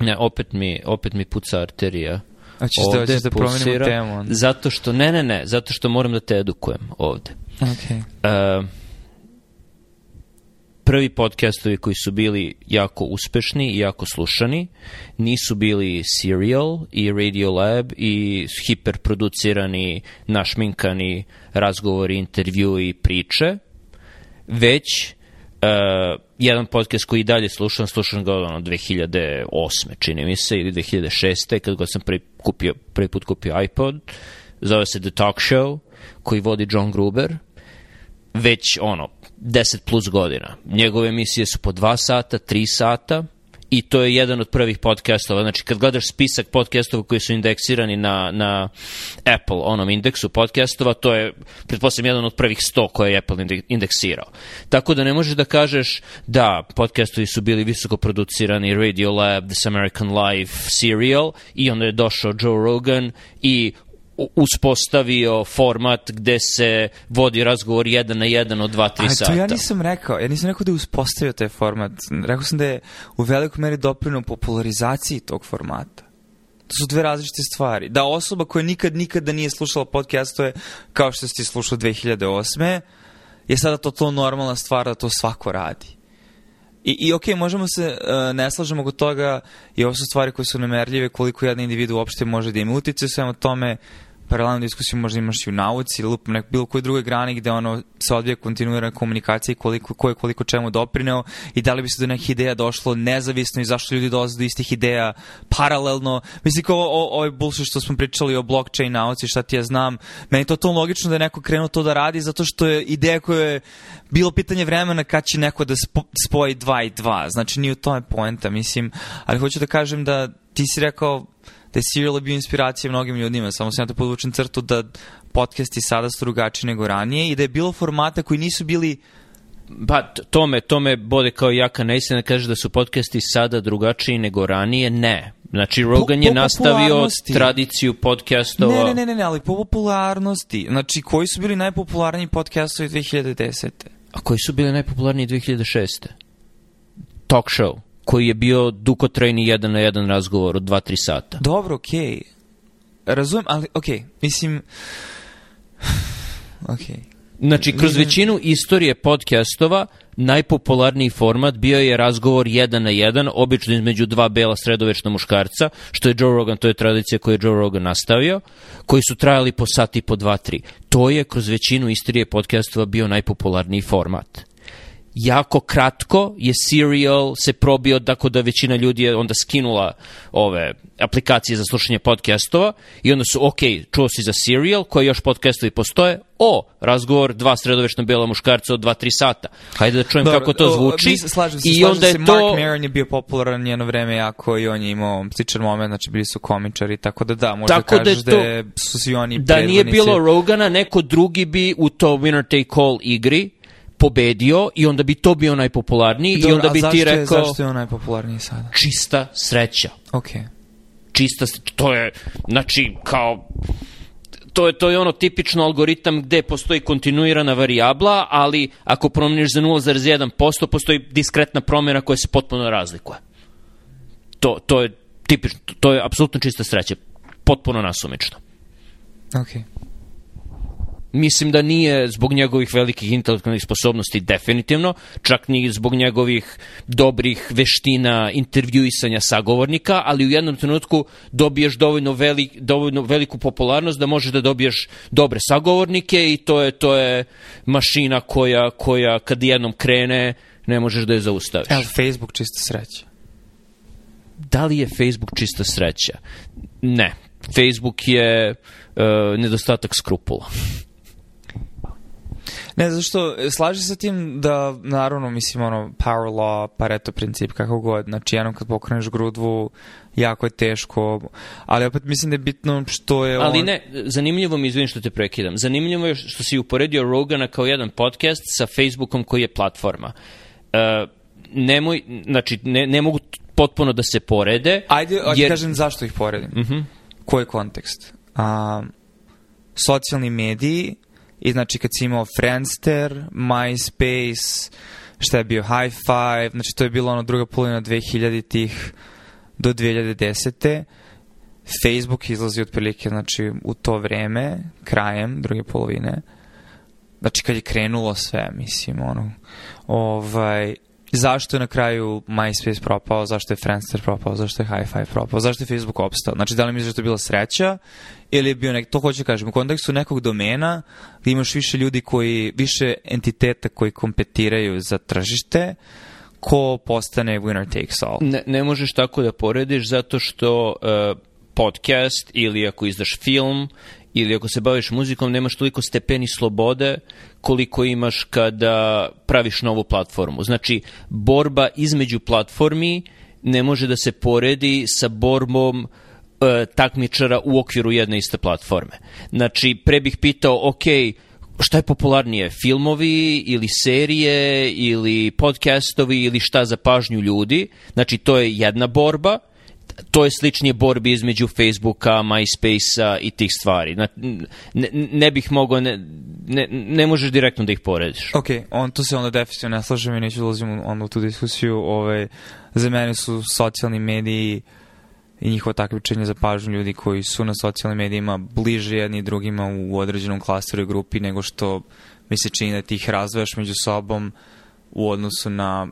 Ne, opet mi, opet mi puca arterija Hoćeš da- ovde da, hoćeš da pulsira, temu. Onda. Zato što, ne, ne, ne, zato što moram da te edukujem ovde. Okay. Uh, e, prvi podcastovi koji su bili jako uspešni i jako slušani nisu bili Serial i Radio Lab i hiperproducirani, našminkani razgovori, intervjui i priče, već uh, jedan podcast koji dalje slušam, slušam ga ono 2008. čini mi se, ili 2006. kad god sam prvi, kupio, prvi put kupio iPod. Zove se The Talk Show, koji vodi John Gruber. Već ono, 10 plus godina. Njegove emisije su po 2 sata, 3 sata, i to je jedan od prvih podcastova. Znači, kad gledaš spisak podcastova koji su indeksirani na, na Apple onom indeksu podcastova, to je, pretpostavljam, jedan od prvih 100 koje je Apple indeksirao. Tako da ne možeš da kažeš da, podcastovi su bili visoko producirani, Radio Lab, This American Life, Serial, i onda je došao Joe Rogan i uspostavio format gde se vodi razgovor jedan na jedan od dva, tri sata. A to ja nisam rekao. Ja nisam rekao da je uspostavio taj format. Rekao sam da je u velikoj meri doprinuo popularizaciji tog formata. To su dve različite stvari. Da osoba koja nikad, nikada da nije slušala to je kao što si slušao 2008. je sada to, to normalna stvar da to svako radi I, i ok, možemo se uh, ne slažemo kod toga i ovo su stvari koje su nemerljive koliko jedan individ uopšte može da ima utice svema tome paralelnu diskusiju možda imaš i u nauci ili na bilo kojoj drugoj grani gde ono se odvija kontinuirana komunikacija i koliko, ko je koliko čemu doprineo i da li bi se do nekih ideja došlo nezavisno i zašto ljudi dolaze do istih ideja paralelno. Mislim kao ovaj bullshit što smo pričali o blockchain nauci, šta ti ja znam, meni je totalno logično da je neko krenuo to da radi zato što je ideja koja je bilo pitanje vremena kad će neko da spo, spoji dva i dva. Znači nije u tome poenta, mislim. Ali hoću da kažem da ti si rekao da je Serial bio inspiracija mnogim ljudima, samo sam ja to podvučem crtu da podcasti sada su drugačiji nego ranije i da je bilo formata koji nisu bili Pa, tome, tome bode kao jaka neistina, da kaže da su podcasti sada drugačiji nego ranije, ne. Znači, Rogan po, po je nastavio tradiciju podcastova. Ne, ne, ne, ne, ali po popularnosti. Znači, koji su bili najpopularniji podcastovi 2010. A koji su bili najpopularniji 2006. Talk show koji je bio dukotrajni jedan na jedan razgovor od 2-3 sata. Dobro, okej. Okay. Razumem, ali okej, okay. mislim... okej. Okay. Znači, kroz većinu istorije podcastova najpopularniji format bio je razgovor jedan na jedan, obično između dva bela sredovečna muškarca, što je Joe Rogan, to je tradicija koju je Joe Rogan nastavio, koji su trajali po sati po dva, tri. To je kroz većinu istorije podcastova bio najpopularniji format jako kratko je Serial se probio tako da većina ljudi je onda skinula ove aplikacije za slušanje podcastova i onda su, ok, čuo si za Serial, koje još podcastovi postoje, o, razgovor dva sredovečno bela muškarca od 2-3 sata. Hajde da čujem Dobar, kako to zvuči. O, slažem se, I slažem onda se, je to... Mark Maron je bio popularan njeno vreme jako i on je imao sličan moment, znači bili su komičari, tako da da, možda tako kažeš da, je da to, da su svi oni Da nije bilo Rogana, neko drugi bi u to winner take all igri pobedio i onda bi to bio najpopularniji Dobro, i onda bi ti rekao... Je, zašto je on najpopularniji sada? Čista sreća. Okej. Okay. Čista, to je, znači, kao, to je, to je ono tipično algoritam gde postoji kontinuirana varijabla, ali ako promeniš za 0,1%, postoji diskretna promjena koja se potpuno razlikuje. To, to je tipično, to je apsolutno čista sreća, potpuno nasumično. Okej. Okay. Mislim da nije zbog njegovih velikih intelektualnih sposobnosti definitivno, čak ni zbog njegovih dobrih veština intervjuisanja sagovornika, ali u jednom trenutku dobiješ dovoljno, veli, dovoljno veliku popularnost da možeš da dobiješ dobre sagovornike i to je to je mašina koja, koja kad jednom krene ne možeš da je zaustaviš. El Facebook čista sreća. Da li je Facebook čista sreća? Ne. Facebook je uh, nedostatak skrupula. Ne, zašto, slaži se tim da, naravno, mislim, ono, power law, pareto princip, kako god, znači, jednom kad pokreneš grudvu, jako je teško, ali opet mislim da je bitno što je... Ali on... ne, zanimljivo mi, izvinim što te prekidam, zanimljivo je što si uporedio Rogana kao jedan podcast sa Facebookom koji je platforma. Uh, nemoj, znači, ne, ne mogu potpuno da se porede. Ajde, ajde jer... kažem zašto ih poredim. Mm -hmm. Koji je kontekst? Um, socijalni mediji I znači kad si imao Friendster, MySpace, šta je bio High Five, znači to je bilo ono druga polina 2000-ih do 2010. Facebook izlazi otprilike znači u to vreme, krajem druge polovine. Znači kad je krenulo sve, mislim, ono. Ovaj, zašto je na kraju MySpace propao, zašto je Friendster propao, zašto je Hi-Fi propao, zašto je Facebook opstao. Znači, da li misliš da je to bila sreća ili je bio nek, to hoću da kažem, u kontekstu nekog domena gdje imaš više ljudi koji, više entiteta koji kompetiraju za tržište, ko postane winner takes all. Ne, ne možeš tako da porediš zato što uh, podcast ili ako izdaš film ili ako se baviš muzikom nemaš toliko stepeni slobode koliko imaš kada praviš novu platformu. Znači, borba između platformi ne može da se poredi sa borbom uh, E, takmičara u okviru jedne iste platforme. Znači, pre bih pitao, ok, šta je popularnije, filmovi ili serije ili podcastovi ili šta za pažnju ljudi. Znači, to je jedna borba, to je sličnije borbi između Facebooka, MySpace-a i tih stvari. Ne, ne bih mogao, ne, ne, ne možeš direktno da ih porediš. Ok, on, to se onda definitivno ne slažem i neću da ulazim onda u tu diskusiju. Ove, ovaj, za mene su socijalni mediji uh, i njihovo takmičenje za pažnju ljudi koji su na socijalnim medijima bliže jedni drugima u određenom klasteru i grupi nego što mi se čini da ti ih razvojaš među sobom u odnosu na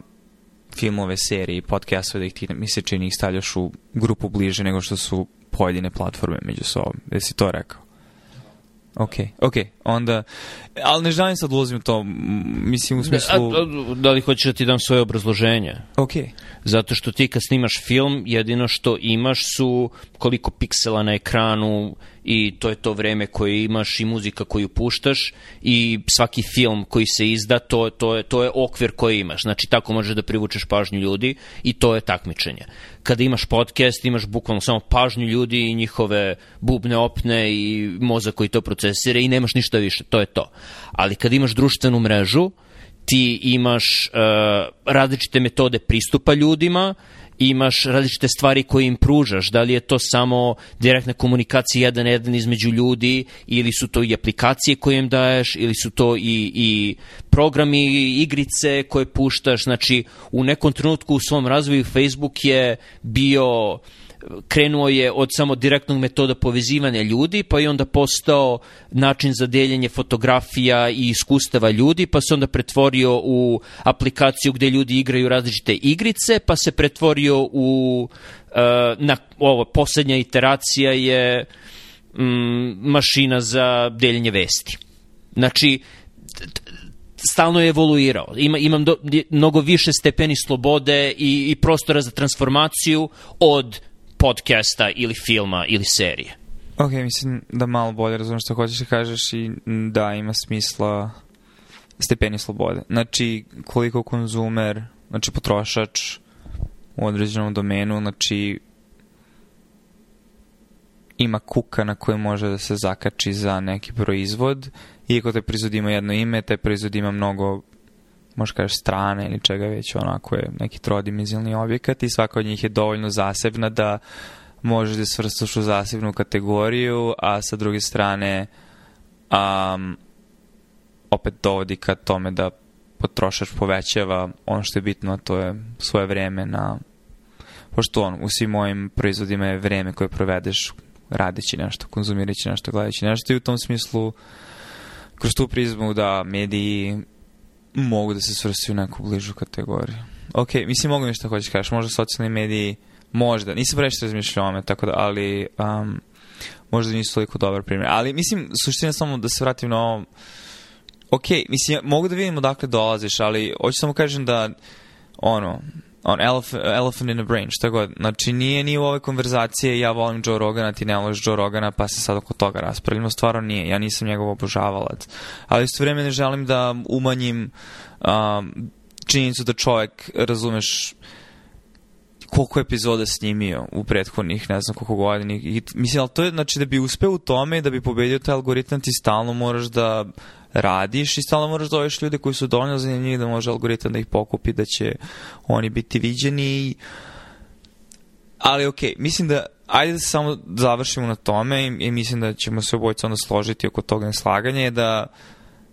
filmove, serije i podcastove da ih ti, mi se čini, ih stavljaš u grupu bliže nego što su pojedine platforme među sobom. Jesi to rekao? Ok, ok, onda, ali ne želim sad ulazim u to, mislim u da, smislu... Da, a, a, da li hoćeš da ti dam svoje obrazloženje? Ok. Zato što ti kad snimaš film, jedino što imaš su koliko piksela na ekranu i to je to vreme koje imaš i muzika koju puštaš i svaki film koji se izda, to, to, je, to je okvir koji imaš. Znači, tako možeš da privučeš pažnju ljudi i to je takmičenje. Kada imaš podcast, imaš bukvalno samo pažnju ljudi i njihove bubne opne i mozak koji to procesira i nemaš ništa je više, to je to. Ali kad imaš društvenu mrežu, ti imaš uh, različite metode pristupa ljudima, imaš različite stvari koje im pružaš, da li je to samo direktna komunikacija jedan jedan između ljudi ili su to i aplikacije koje im daješ ili su to i, i programi, i igrice koje puštaš, znači u nekom trenutku u svom razvoju Facebook je bio uh, krenuo je od samo direktnog metoda povezivanja ljudi, pa je onda postao način za deljenje fotografija i iskustava ljudi, pa se onda pretvorio u aplikaciju gde ljudi igraju različite igrice, pa se pretvorio u e, na ovo poslednja iteracija je mm, mašina za deljenje vesti. Znači stalno je evoluirao. Ima, imam do, mnogo više stepeni slobode i, i prostora za transformaciju od podcasta ili filma ili serije. Ok, mislim da malo bolje razumem što hoćeš da kažeš i da ima smisla stepeni slobode. Znači, koliko konzumer, znači potrošač u određenom domenu, znači ima kuka na koji može da se zakači za neki proizvod. Iako taj proizvod ima jedno ime, taj proizvod ima mnogo možda kažeš strane ili čega već onako je neki trodimenzionalni objekat i svaka od njih je dovoljno zasebna da možeš da svrstaš u zasebnu kategoriju, a sa druge strane um, opet dovodi ka tome da potrošač povećava ono što je bitno, a to je svoje vreme na pošto on u svim mojim proizvodima je vreme koje provedeš radeći nešto, konzumirajući nešto, gledajući nešto i u tom smislu kroz tu prizmu da mediji mogu da se svrstaju u neku bližu kategoriju. Ok, mislim mogu nešto hoćeš da kažeš, možda socijalni mediji, možda, nisam previše razmišljao o ome, tako da, ali um, možda nisu toliko dobar primjer. Ali mislim, suština samo da se vratim na ovo, ok, mislim, mogu da vidim odakle dolaziš, ali hoću samo kažem da, ono, on, elephant, elephant in the brain, šta god. Znači, nije ni u ovoj konverzaciji ja volim Joe Rogana, ti ne voliš Joe Rogana, pa se sad oko toga raspravljamo. Stvarno nije, ja nisam njegov obožavalac. Ali istovremeno ne želim da umanjim um, činjenicu da čovek, razumeš, koliko epizoda snimio u prethodnih, ne znam koliko godina. I, mislim, ali to je, znači, da bi uspeo u tome i da bi pobedio taj algoritam, ti stalno moraš da radiš i stalno moraš doviš da ljude koji su dovoljno zanimljivi da može algoritam da ih pokupi, da će oni biti viđeni ali ok, mislim da ajde da samo završimo na tome i, i mislim da ćemo se obojca onda složiti oko toga neslaganja je da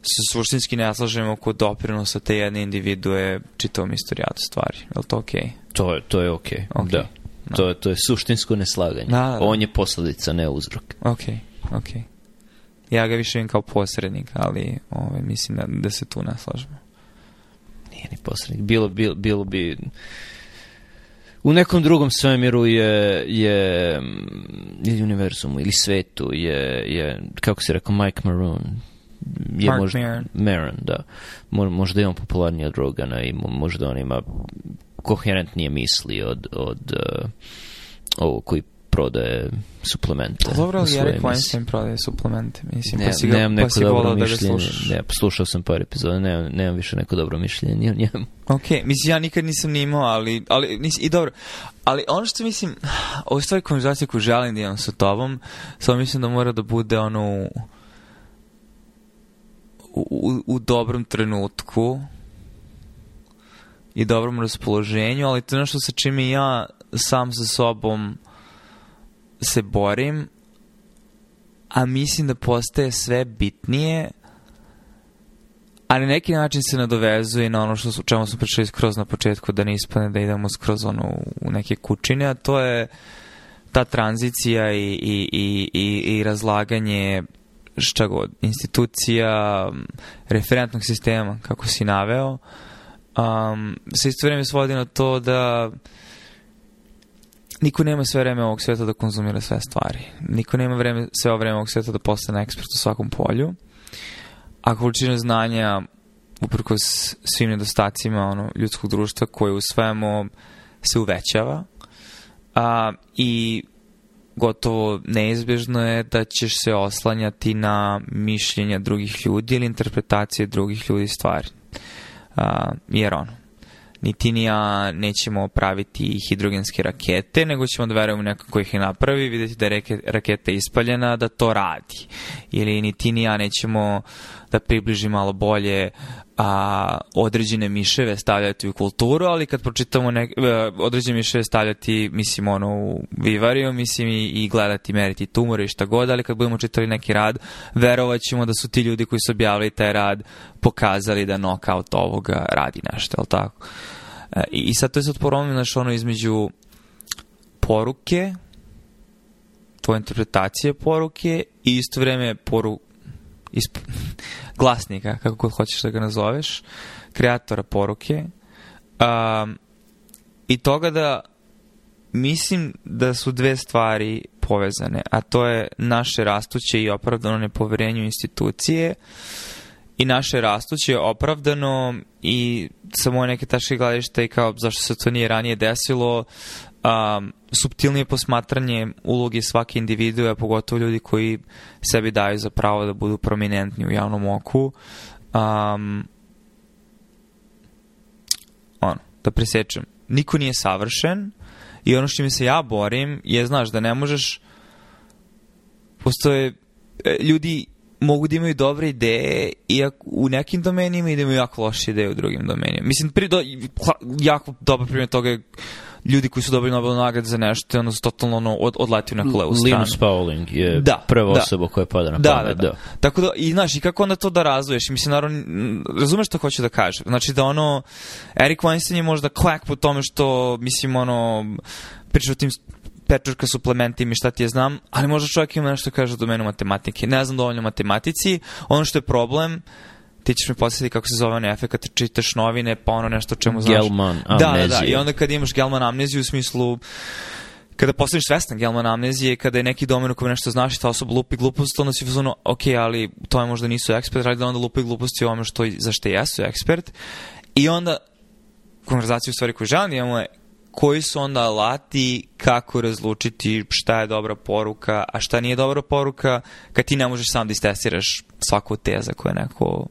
se suštinski ne slažemo oko doprinosa te jedne individue čitavom istorijatu stvari. Je li to okej? To je, to je okej, okay. da. No. Da. To, je, to je suštinsko neslaganje. Da, da, da. On je posledica, ne uzrok. Okej, okay. okej. Ja ga više vidim kao posrednik, ali ovaj, mislim da, da se tu naslažemo. Nije ni posrednik. Bilo, bilo, bilo bi... U nekom drugom svemiru je, je ili univerzumu, ili svetu, je, je kako se rekao, Mike Maroon, je Mark možda, Maron. Maron, da. Možda je on popularniji od Rogana i možda on ima koherentnije misli od, od uh, eh, ovo koji prodaje suplemente. Dobro, ali Eric Weinstein prodaje suplemente. Mislim, ne, pa si ga, nemam pa neko pa si dobro da mišljenje. Da ga ne, poslušao sam par epizoda, nemam, nemam više neko dobro mišljenje o njemu. Ok, mislim, ja nikad nisam ni ali, ali mislim, i dobro. Ali ono što mislim, ovo je stvari konverzacija koju želim da imam sa tobom, samo mislim da mora da bude ono u, u, u dobrom trenutku i dobrom raspoloženju, ali to je nešto sa čime ja sam sa sobom se borim, a mislim da postaje sve bitnije, ali neki način se nadovezuje na ono što, o čemu smo pričali skroz na početku, da ne ispane da idemo skroz ono, u neke kućine, a to je ta tranzicija i, i, i, i, i razlaganje šta god, institucija, referentnog sistema, kako si naveo, um, se isto vreme svodi na to da uh, niko nema sve vreme ovog sveta da konzumira sve stvari. Niko nema vreme, sve vreme ovog sveta da postane ekspert u svakom polju. A količina znanja, uprkos svim nedostacima ono, ljudskog društva koje usvajamo, se uvećava. A, I gotovo neizbežno je da ćeš se oslanjati na mišljenja drugih ljudi ili interpretacije drugih ljudi stvari. A, jer ono, ni ti ni ja nećemo praviti hidrogenske rakete, nego ćemo da verujemo neko koji ih napravi, videti da je raketa ispaljena, da to radi. Ili ni ti ni ja nećemo da približi malo bolje a, određene miševe stavljati u kulturu, ali kad pročitamo ne, a, e, određene miševe stavljati, mislim, ono, u vivariju, mislim, i, i gledati, meriti tumore i šta god, ali kad budemo čitali neki rad, verovat ćemo da su ti ljudi koji su objavili taj rad pokazali da knockout ovoga radi nešto, jel tako? A, e, I, I sad to je sad poromljenaš ono između poruke, tvoje interpretacije poruke i isto vreme poru, isp... glasnika, kako god hoćeš da ga nazoveš, kreatora poruke um, i toga da mislim da su dve stvari povezane, a to je naše rastuće i opravdano nepoverenje u institucije i naše rastuće opravdano i sa moje neke tačke gledišta i kao zašto se to nije ranije desilo, um, subtilnije posmatranje uloge svake individue, pogotovo ljudi koji sebi daju za pravo da budu prominentni u javnom oku, um, ono, da presečem, niko nije savršen i ono što mi se ja borim je, znaš, da ne možeš postoje e, ljudi mogu da imaju dobre ideje i u nekim domenima i da imaju jako loše ideje u drugim domenima. Mislim, pri, do, jako dobar primjer toga je ljudi koji su dobili Nobelnu nagradu za nešto, ono, totalno ono, od, odletio na klevu stranu. Linus Pauling je da, prva da. osoba koja pada na da, pamet. Da, da, da. Tako da, i znaš, i kako onda to da razuješ? Mislim, naravno, razumeš što hoću da kažem. Znači da ono, Eric Weinstein je možda klak po tome što, mislim, ono, priča o tim pečurka suplementi i šta ti je znam, ali možda čovjek ima nešto da kaže do mene matematike. Ne znam dovoljno matematici. Ono što je problem, ti ćeš mi podsjetiti kako se zove onaj efekt kad čitaš novine, pa ono nešto čemu znaš. Gelman, amnezija. Da, da, da. I onda kad imaš Gelman amneziju u smislu kada postaneš svestan gelman amnezije, kada je neki domen u kojem nešto znaš i ta osoba lupi gluposti, onda si uzmano, ok, ali to je možda nisu ekspert, ali da onda lupi gluposti o ovome što, za što jesu ekspert. I onda konverzaciju stvari koju želim da imamo je koji su onda alati kako razlučiti šta je dobra poruka, a šta nije dobra poruka, kad ti ne možeš sam da istestiraš svaku teza koja neko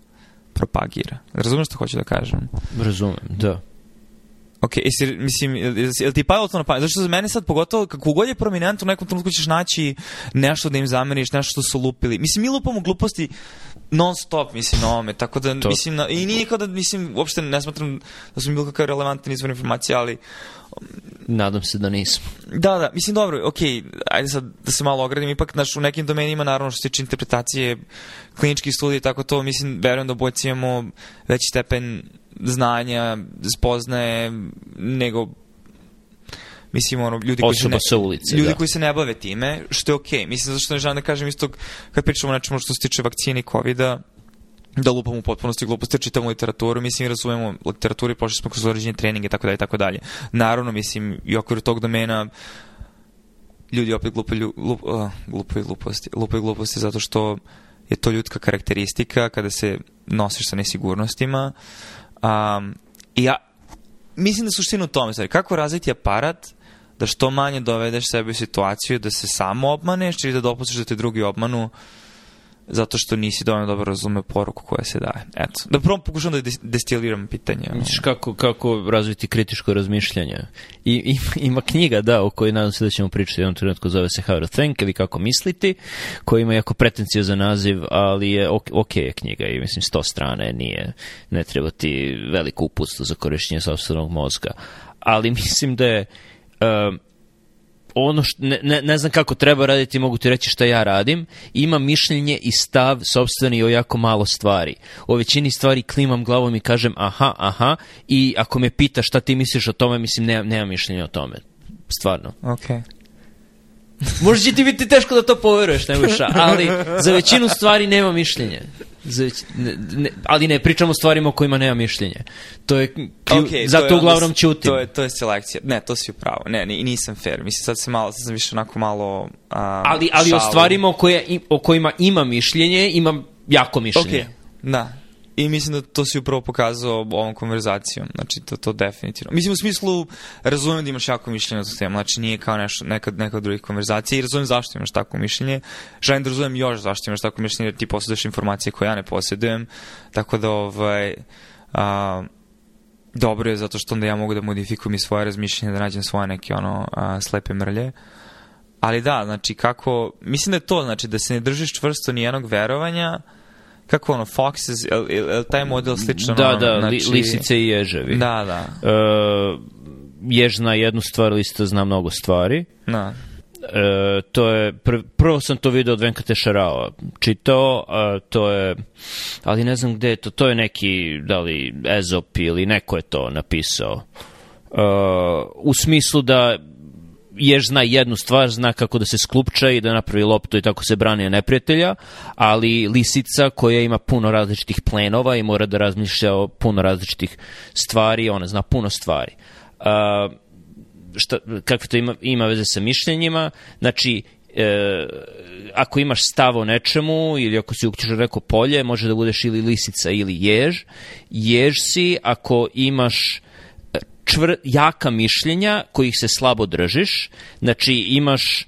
propagira. Razumeš što hoću da kažem? Razumem, da. Ok, jesi, mislim, jel ti padalo to na pamet? Zašto za mene sad, pogotovo, kako god je prominent, u nekom trenutku ćeš naći nešto da im zameniš, nešto što su lupili. Mislim, mi lupamo gluposti non stop mislim na ovome, tako da to. mislim na, i nije kao da mislim, uopšte ne smatram da su mi bilo kakav relevantan izvor informacije ali um, Nadam se da nisam. Da, da, mislim dobro, ok, ajde sad da se malo ogradim, ipak naš, u nekim domenima naravno što se tiče interpretacije kliničkih studija, tako to, mislim, verujem da obojci imamo veći stepen znanja, spoznaje nego mislim ono ljudi koji Osoba se ne, ulice, ljudi da. koji se ne bave time, što je okej. Okay. Mislim zašto ne želim da kažem isto kad pričamo o nečemu što se tiče vakcine i kovida, da lupamo u potpunosti gluposti, čitamo literaturu, mislim i razumemo literaturu i prošli smo kroz određene treninge, tako dalje, tako dalje. Naravno, mislim, i u okviru tog domena ljudi opet glupaju, lup, uh, glupaju gluposti, glupaju gluposti zato što je to ljudska karakteristika kada se nosiš sa nesigurnostima. Um, I ja mislim da suština u tome, stvari, kako razviti aparat da što manje dovedeš sebe u situaciju da se samo obmaneš ili da dopustiš da te drugi obmanu zato što nisi dovoljno dobro razume poruku koja se daje. Eto. Da prvo pokušam da destiliram pitanje. Misliš kako, kako razviti kritičko razmišljanje? I, ima knjiga, da, o kojoj nadam se da ćemo pričati jednom trenutku, zove se How to Think ili Kako misliti, koja ima jako pretencija za naziv, ali je ok, ok je knjiga i mislim sto strane nije, ne treba ti veliko uputstvo za korišćenje sobstvenog mozga. Ali mislim da je um, ono što, ne, ne, ne znam kako treba raditi, mogu ti reći šta ja radim, imam mišljenje i stav sobstveni o jako malo stvari. O većini stvari klimam glavom i kažem aha, aha, i ako me pita šta ti misliš o tome, mislim, nemam, nemam mišljenja o tome. Stvarno. Okay. Možda će ti biti teško da to poveruješ, Nebojša, ali za većinu stvari nema mišljenje. Za već, ne, ne, ali ne, pričamo o stvarima o kojima nema mišljenje. To je, okay, zato to je uglavnom onda, čutim. To je, to je selekcija. Ne, to si upravo. Ne, nisam fair. Mislim, sad se malo, sad sam više onako malo um, Ali, ali šalu. o stvarima o, koja, o kojima ima mišljenje, imam jako mišljenje. Okay. Da, I mislim da to si upravo pokazao ovom konverzacijom. Znači, to, to definitivno. Mislim, u smislu, razumem da imaš jako mišljenje o to Znači, nije kao nešto, neka, neka od drugih konverzacija i razumem zašto imaš tako mišljenje. Želim da razumem još zašto imaš tako mišljenje, jer ti posjeduješ informacije koje ja ne posjedujem. Tako da, ovaj... A, dobro je zato što onda ja mogu da modifikujem i svoje razmišljenje, da nađem svoje neke ono a, slepe mrlje. Ali da, znači kako, mislim da je to, znači da se ne držiš čvrsto ni jednog verovanja, uh, kako ono, foxes, je, je, je taj model slično? Da, ono, da, znači... lisice i ježevi. Da, da. E, jež na jednu stvar, lisica zna mnogo stvari. Da. E, to je, pr prvo sam to video od Venka Tešarao čitao, a, to je, ali ne znam gde je to, to je neki, da li Ezop ili neko je to napisao. E, u smislu da Ješ zna jednu stvar, zna kako da se sklupča i da napravi loptu i tako se brani od neprijatelja, ali lisica koja ima puno različitih plenova i mora da razmišlja o puno različitih stvari, ona zna puno stvari. Uh, šta, kakve to ima, ima veze sa mišljenjima, znači e, ako imaš stav o nečemu ili ako si ukćeš reko polje, može da budeš ili lisica ili jež. Jež si ako imaš čvr, jaka mišljenja kojih se slabo držiš, znači imaš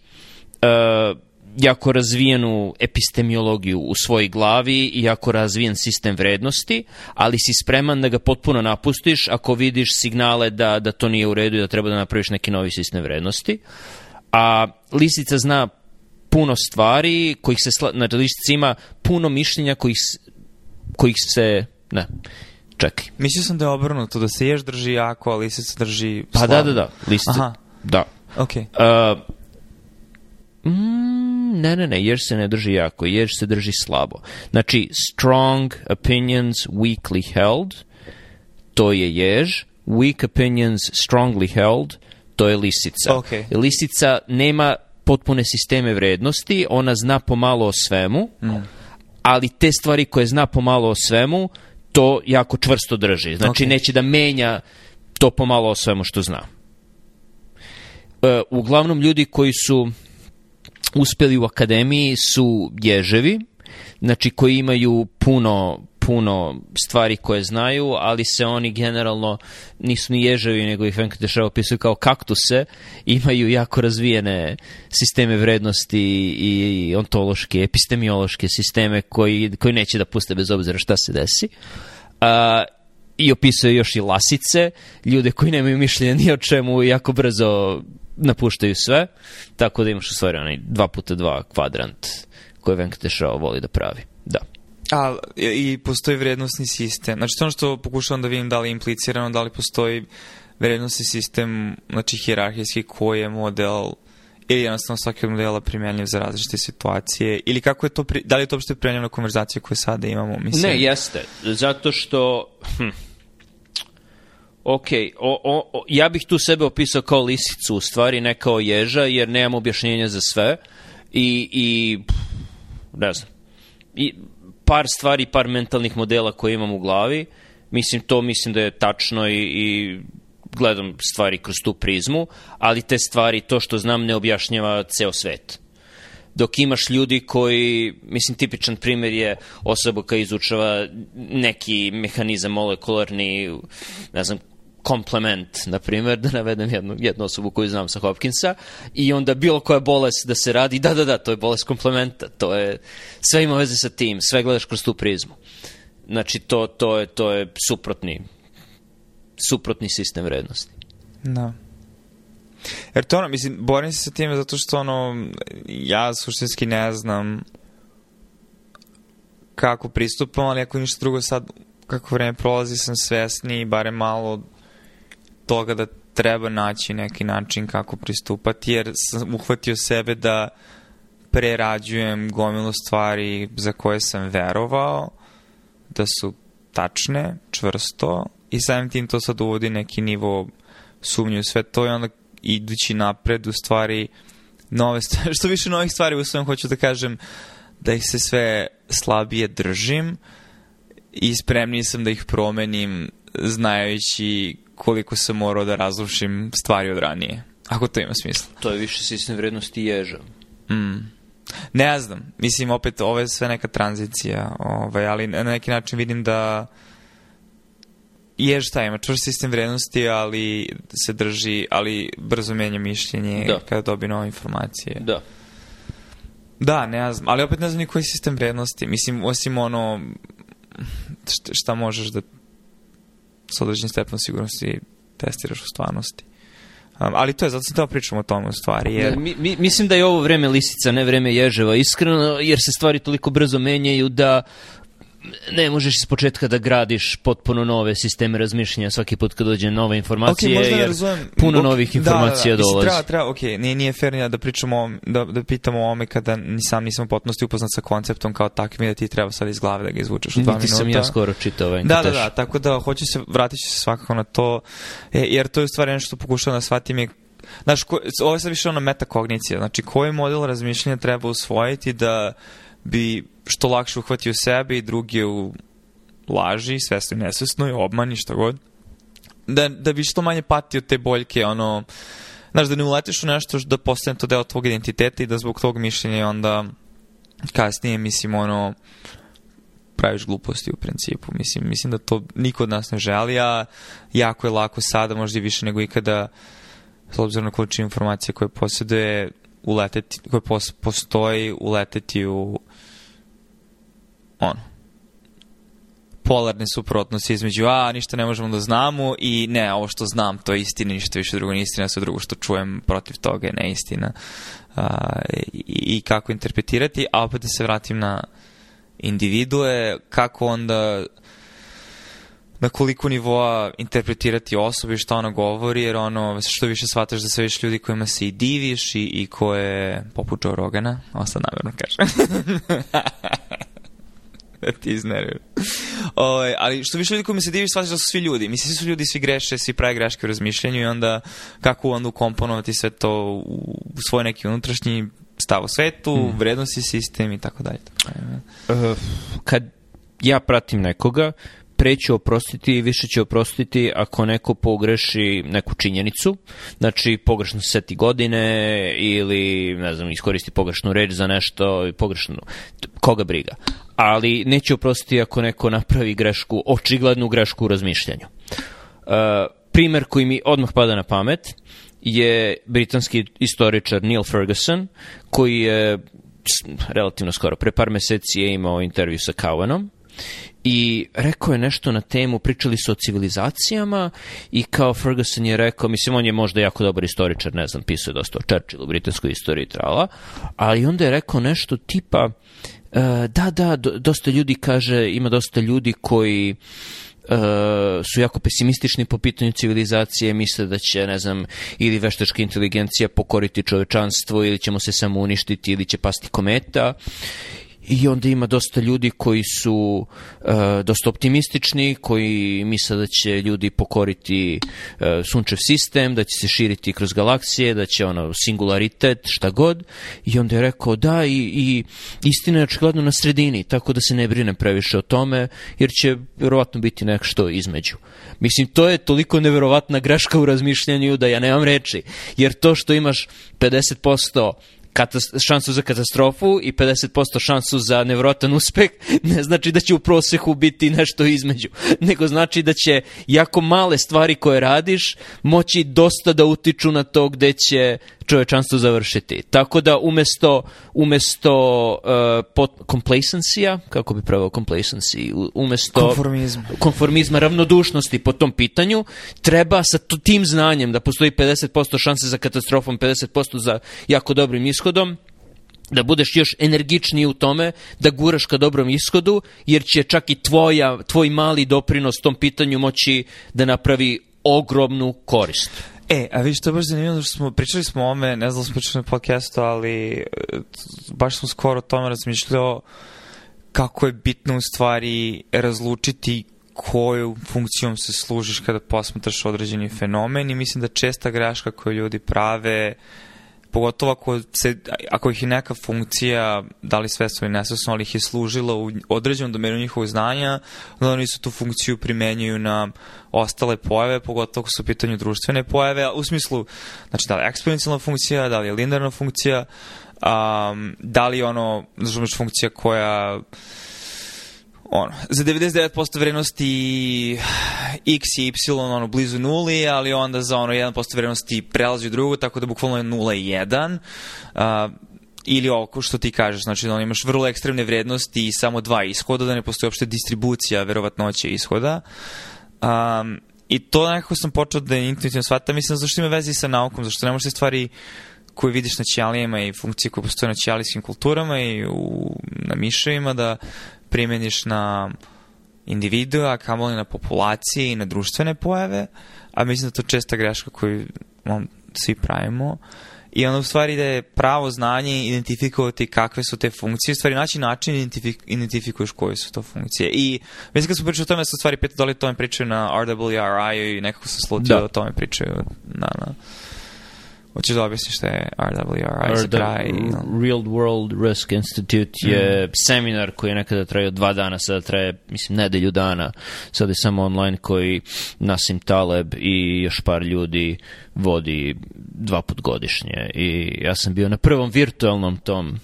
uh, jako razvijenu epistemiologiju u svojoj glavi i jako razvijen sistem vrednosti, ali si spreman da ga potpuno napustiš ako vidiš signale da, da to nije u redu i da treba da napraviš neki novi sistem vrednosti. A lisica zna puno stvari kojih se, sla, znači lisica ima puno mišljenja kojih, kojih se, ne, čekaj. Mislio sam da je obrnuto, da se jež drži jako, a lisica drži slabo. Pa da, da, da. Lisac, Aha. da. Ok. Uh, mm, ne, ne, ne, jež se ne drži jako, jež se drži slabo. Znači, strong opinions weakly held, to je jež. Weak opinions strongly held, to je lisica. Okay. Lisica nema potpune sisteme vrednosti, ona zna pomalo o svemu, mm. ali te stvari koje zna pomalo o svemu, to jako čvrsto drži. Znači, okay. neće da menja to pomalo o svemu što zna. E, uglavnom, ljudi koji su uspeli u akademiji su ježevi, znači koji imaju puno puno stvari koje znaju, ali se oni generalno nisu ni ježavi, nego ih Venkatešava opisuje kao kaktuse, imaju jako razvijene sisteme vrednosti i ontološke, epistemiološke sisteme koji, koji neće da puste bez obzira šta se desi. A, i opisuje još i lasice, ljude koji nemaju mišljenja ni o čemu i jako brzo napuštaju sve, tako da imaš u stvari onaj 2x2 kvadrant koje Venkatešao voli da pravi. A, i postoji vrednostni sistem. Znači, to ono što pokušavam da vidim da li je implicirano, da li postoji vrednostni sistem, znači, hirarhijski, koji je model ili jednostavno svaki od modela primjenjiv za različite situacije ili kako je to, da li je to uopšte primjenjivo na konverzaciju koju sada imamo? Mislim? Ne, jeste. Zato što... Hm, ok, o, o, o, ja bih tu sebe opisao kao lisicu, u stvari ne kao ježa, jer nemam objašnjenja za sve i, i ne znam. I, par stvari, par mentalnih modela koje imam u glavi. Mislim, to mislim da je tačno i, i gledam stvari kroz tu prizmu, ali te stvari, to što znam, ne objašnjava ceo svet. Dok imaš ljudi koji, mislim, tipičan primer je osoba koja izučava neki mehanizam molekularni, ne znam, komplement, na primjer, da navedem jednu, jednu osobu koju znam sa Hopkinsa, i onda bilo koja bolest da se radi, da, da, da, to je bolest komplementa, to je, sve ima veze sa tim, sve gledaš kroz tu prizmu. Znači, to, to, je, to je suprotni, suprotni sistem vrednosti. Da. Jer to ono, mislim, borim se sa time zato što ono, ja suštinski ne znam kako pristupam, ali ako ništa drugo sad, kako vreme prolazi, sam svesni, barem malo toga da treba naći neki način kako pristupati, jer sam uhvatio sebe da prerađujem gomilu stvari za koje sam verovao, da su tačne, čvrsto, i samim tim to sad uvodi neki nivo sumnju sve to i onda idući napred u stvari nove stvari, što više novih stvari u svem hoću da kažem da ih se sve slabije držim i spremni sam da ih promenim znajući koliko sam morao da razrušim stvari od ranije. Ako to ima smisla. To je više sistem vrednosti ježa. Mm. Ne ja znam. Mislim, opet, ovo je sve neka tranzicija, ovaj, ali na neki način vidim da je šta ima čvrst sistem vrednosti, ali se drži, ali brzo menja mišljenje da. kada dobije nove informacije. Da. Da, ne znam, ali opet ne znam ni koji sistem vrednosti. Mislim, osim ono, šta možeš da sa određenim stepenom sigurnosti testiraš u stvarnosti. Um, ali to je, zato sam teo da pričam o tome u stvari. Jer... Da, mi, mi, mislim da je ovo vreme lisica, ne vreme ježeva, iskreno, jer se stvari toliko brzo menjaju da ne možeš iz početka da gradiš potpuno nove sisteme razmišljanja svaki put kad dođe nova informacija, okay, jer razumem, puno okay, novih informacija da, da, dolazi. Treba, treba, ok, nije, nije fair ja da pričamo, da, da pitamo o ome kada ni sam nisam u potpunosti upoznat sa konceptom kao takvim i da ti treba sad iz glave da ga izvučeš u dva Niti sam ja skoro čitao ovaj Da, da, da, tako da hoću se, vratit ću se svakako na to, e, jer to je u stvari nešto što pokušavam da shvatim je Znaš, ko, ovo je sad više ona metakognicija, znači koji model razmišljanja treba usvojiti da bi što lakše uhvati u sebe i drugi u laži, svesno i nesvesno i obmani, šta god. Da, da bi što manje patio te boljke, ono, znaš, da ne uletiš u nešto da postane to deo tvog identiteta i da zbog tog mišljenja onda kasnije, mislim, ono, praviš gluposti u principu. Mislim, mislim da to niko od nas ne želi, a jako je lako sada, možda i više nego ikada, s obzirom na količinu informacije koje posjeduje, uleteti, koje postoji, uleteti u ono, polarne suprotnosti između a, ništa ne možemo da znamo i ne, ovo što znam to je istina, ništa više drugo nije istina, sve drugo što čujem protiv toga je neistina a, i, i kako interpretirati, a opet da se vratim na individue, kako onda na koliko nivoa interpretirati osobi što ona govori, jer ono, što više shvataš da sve više ljudi kojima se i diviš i, i koje, poput Joe Rogana, ovo sad namjerno kažem. da ti iznervim. Ove, ovaj, ali što više ljudi koji mi se diviš, shvatiš da su svi ljudi. Mislim, svi su ljudi, svi greše, svi prave greške u razmišljanju i onda kako onda ukomponovati sve to u svoj neki unutrašnji stav o svetu, mm. vrednosti sistem i tako dalje. Tako dalje. Uh, kad ja pratim nekoga, pre oprostiti i više će oprostiti ako neko pogreši neku činjenicu, znači pogrešno seti godine ili ne znam, iskoristi pogrešnu reč za nešto, i pogrešnu, koga briga. Ali neće oprostiti ako neko napravi grešku, očiglednu grešku u razmišljanju. Uh, primer koji mi odmah pada na pamet je britanski istoričar Neil Ferguson, koji je relativno skoro, pre par meseci je imao intervju sa Cowanom, i rekao je nešto na temu, pričali su o civilizacijama i kao Ferguson je rekao, mislim on je možda jako dobar istoričar, ne znam, pisao je dosta o Churchillu, britanskoj istoriji trala, ali onda je rekao nešto tipa, uh, da, da, dosta ljudi kaže, ima dosta ljudi koji Uh, su jako pesimistični po pitanju civilizacije, misle da će, ne znam, ili veštačka inteligencija pokoriti čovečanstvo, ili ćemo se samo uništiti, ili će pasti kometa i onda ima dosta ljudi koji su uh, dosta optimistični, koji misle da će ljudi pokoriti uh, sunčev sistem, da će se širiti kroz galaksije, da će ono singularitet, šta god. I onda je rekao da i, i istina je očigledno na sredini, tako da se ne brinem previše o tome, jer će vjerovatno biti nešto između. Mislim, to je toliko neverovatna greška u razmišljanju da ja nemam reči, jer to što imaš 50% katast šansu za katastrofu i 50% šansu za nevrotan uspeh ne znači da će u prosehu biti nešto između, nego znači da će jako male stvari koje radiš moći dosta da utiču na to gde će čovečanstvo završiti. Tako da umesto, umesto uh, pot, complacencija, kako bi pravao complacency, umesto konformizma. konformizma, ravnodušnosti po tom pitanju, treba sa tim znanjem da postoji 50% šanse za katastrofom, 50% za jako dobrim ishodom, da budeš još energičniji u tome, da guraš ka dobrom ishodu, jer će čak i tvoja, tvoj mali doprinos tom pitanju moći da napravi ogromnu korist. E, a vidiš, to je baš zanimljivo, što smo, pričali smo o ome, ne znam da smo pričali na podcastu, ali e, baš smo skoro o tome razmišljao kako je bitno u stvari razlučiti koju funkcijom se služiš kada posmatraš određeni fenomen i mislim da česta greška koju ljudi prave uh, pogotovo ako, se, ako ih je neka funkcija, da li svesno ili nesvesno, ali ih je služila u određenom domenu njihovog znanja, onda oni su tu funkciju primenjuju na ostale pojave, pogotovo ako su u pitanju društvene pojave, u smislu, znači da li je eksponencijalna funkcija, da li je linearna funkcija, um, da li je ono, znači, funkcija koja uh, ono, za 99% vrednosti x i y ono, blizu nuli, ali onda za ono 1% vrednosti prelazi u drugu, tako da bukvalno je 0 i 1. Uh, ili oko što ti kažeš, znači da ono, imaš vrlo ekstremne vrednosti i samo dva ishoda, da ne postoji uopšte distribucija verovatnoće ishoda. Um, I to nekako sam počeo da intuitivno shvatam, mislim zašto ima veze i sa naukom, zašto ne možeš stvari koje vidiš na ćelijama i funkcije koje postoje na ćelijskim kulturama i u, na miševima da primeniš na individua, kamoli na populacije i na društvene pojave, a mislim da to je česta greška koju on, svi pravimo. I onda u stvari da je pravo znanje identifikovati kakve su te funkcije, u stvari naći način identifik, identifikuješ koje su to funkcije. I mislim kad smo pričali o tome, su stvari pitao da li o tome pričaju na RWRI i nekako sam slutio da. o tome pričaju na, na Hoćeš da objasniš šta je RWRI za kraj? Real World Risk Institute je mm. seminar koji je nekada trajao dva dana, sada traje, mislim, nedelju dana. Sada je samo online koji Nasim Taleb i još par ljudi vodi dva put godišnje. I ja sam bio na prvom virtualnom tom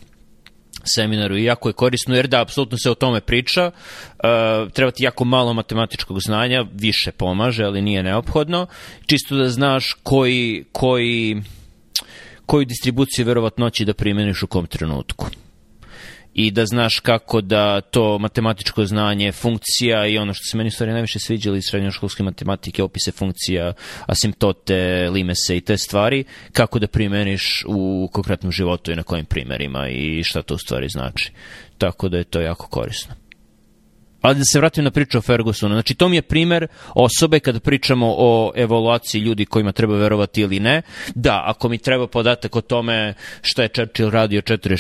seminaru i jako je korisno jer da, apsolutno se o tome priča. Uh, treba ti jako malo matematičkog znanja, više pomaže, ali nije neophodno. Čisto da znaš koji, koji koju distribuciju verovatnoći da primeniš u kom trenutku i da znaš kako da to matematičko znanje funkcija i ono što se meni stvari najviše sviđali iz srednjoškolske matematike, opise funkcija, asimptote, limese i te stvari, kako da primeniš u konkretnom životu i na kojim primerima i šta to u stvari znači. Tako da je to jako korisno. Ali da se vratim na priču o Fergusonu. Znači, to mi je primer osobe kada pričamo o evaluaciji ljudi kojima treba verovati ili ne. Da, ako mi treba podatak o tome šta je Churchill radio 46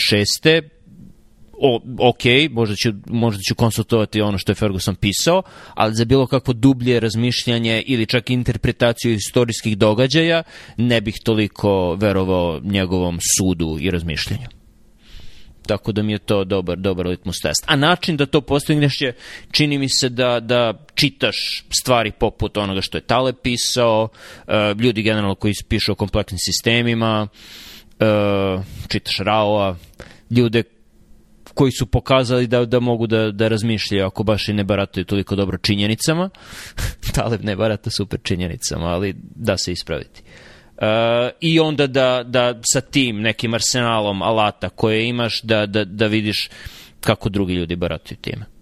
o, ok, možda ću, možda ću konsultovati ono što je Ferguson pisao, ali za bilo kakvo dublje razmišljanje ili čak interpretaciju istorijskih događaja ne bih toliko verovao njegovom sudu i razmišljanju tako da mi je to dobar, dobar litmus test. A način da to postigneš je, čini mi se da, da čitaš stvari poput onoga što je Tale pisao, eh, ljudi generalno koji pišu o kompleksnim sistemima, uh, čitaš Raoa, ljude koji su pokazali da, da mogu da, da razmišljaju ako baš i ne barataju toliko dobro činjenicama. Taleb ne barata super činjenicama, ali da se ispraviti. Uh, Uh, i onda da, da sa tim nekim arsenalom alata koje imaš da, da, da vidiš kako drugi ljudi barataju time.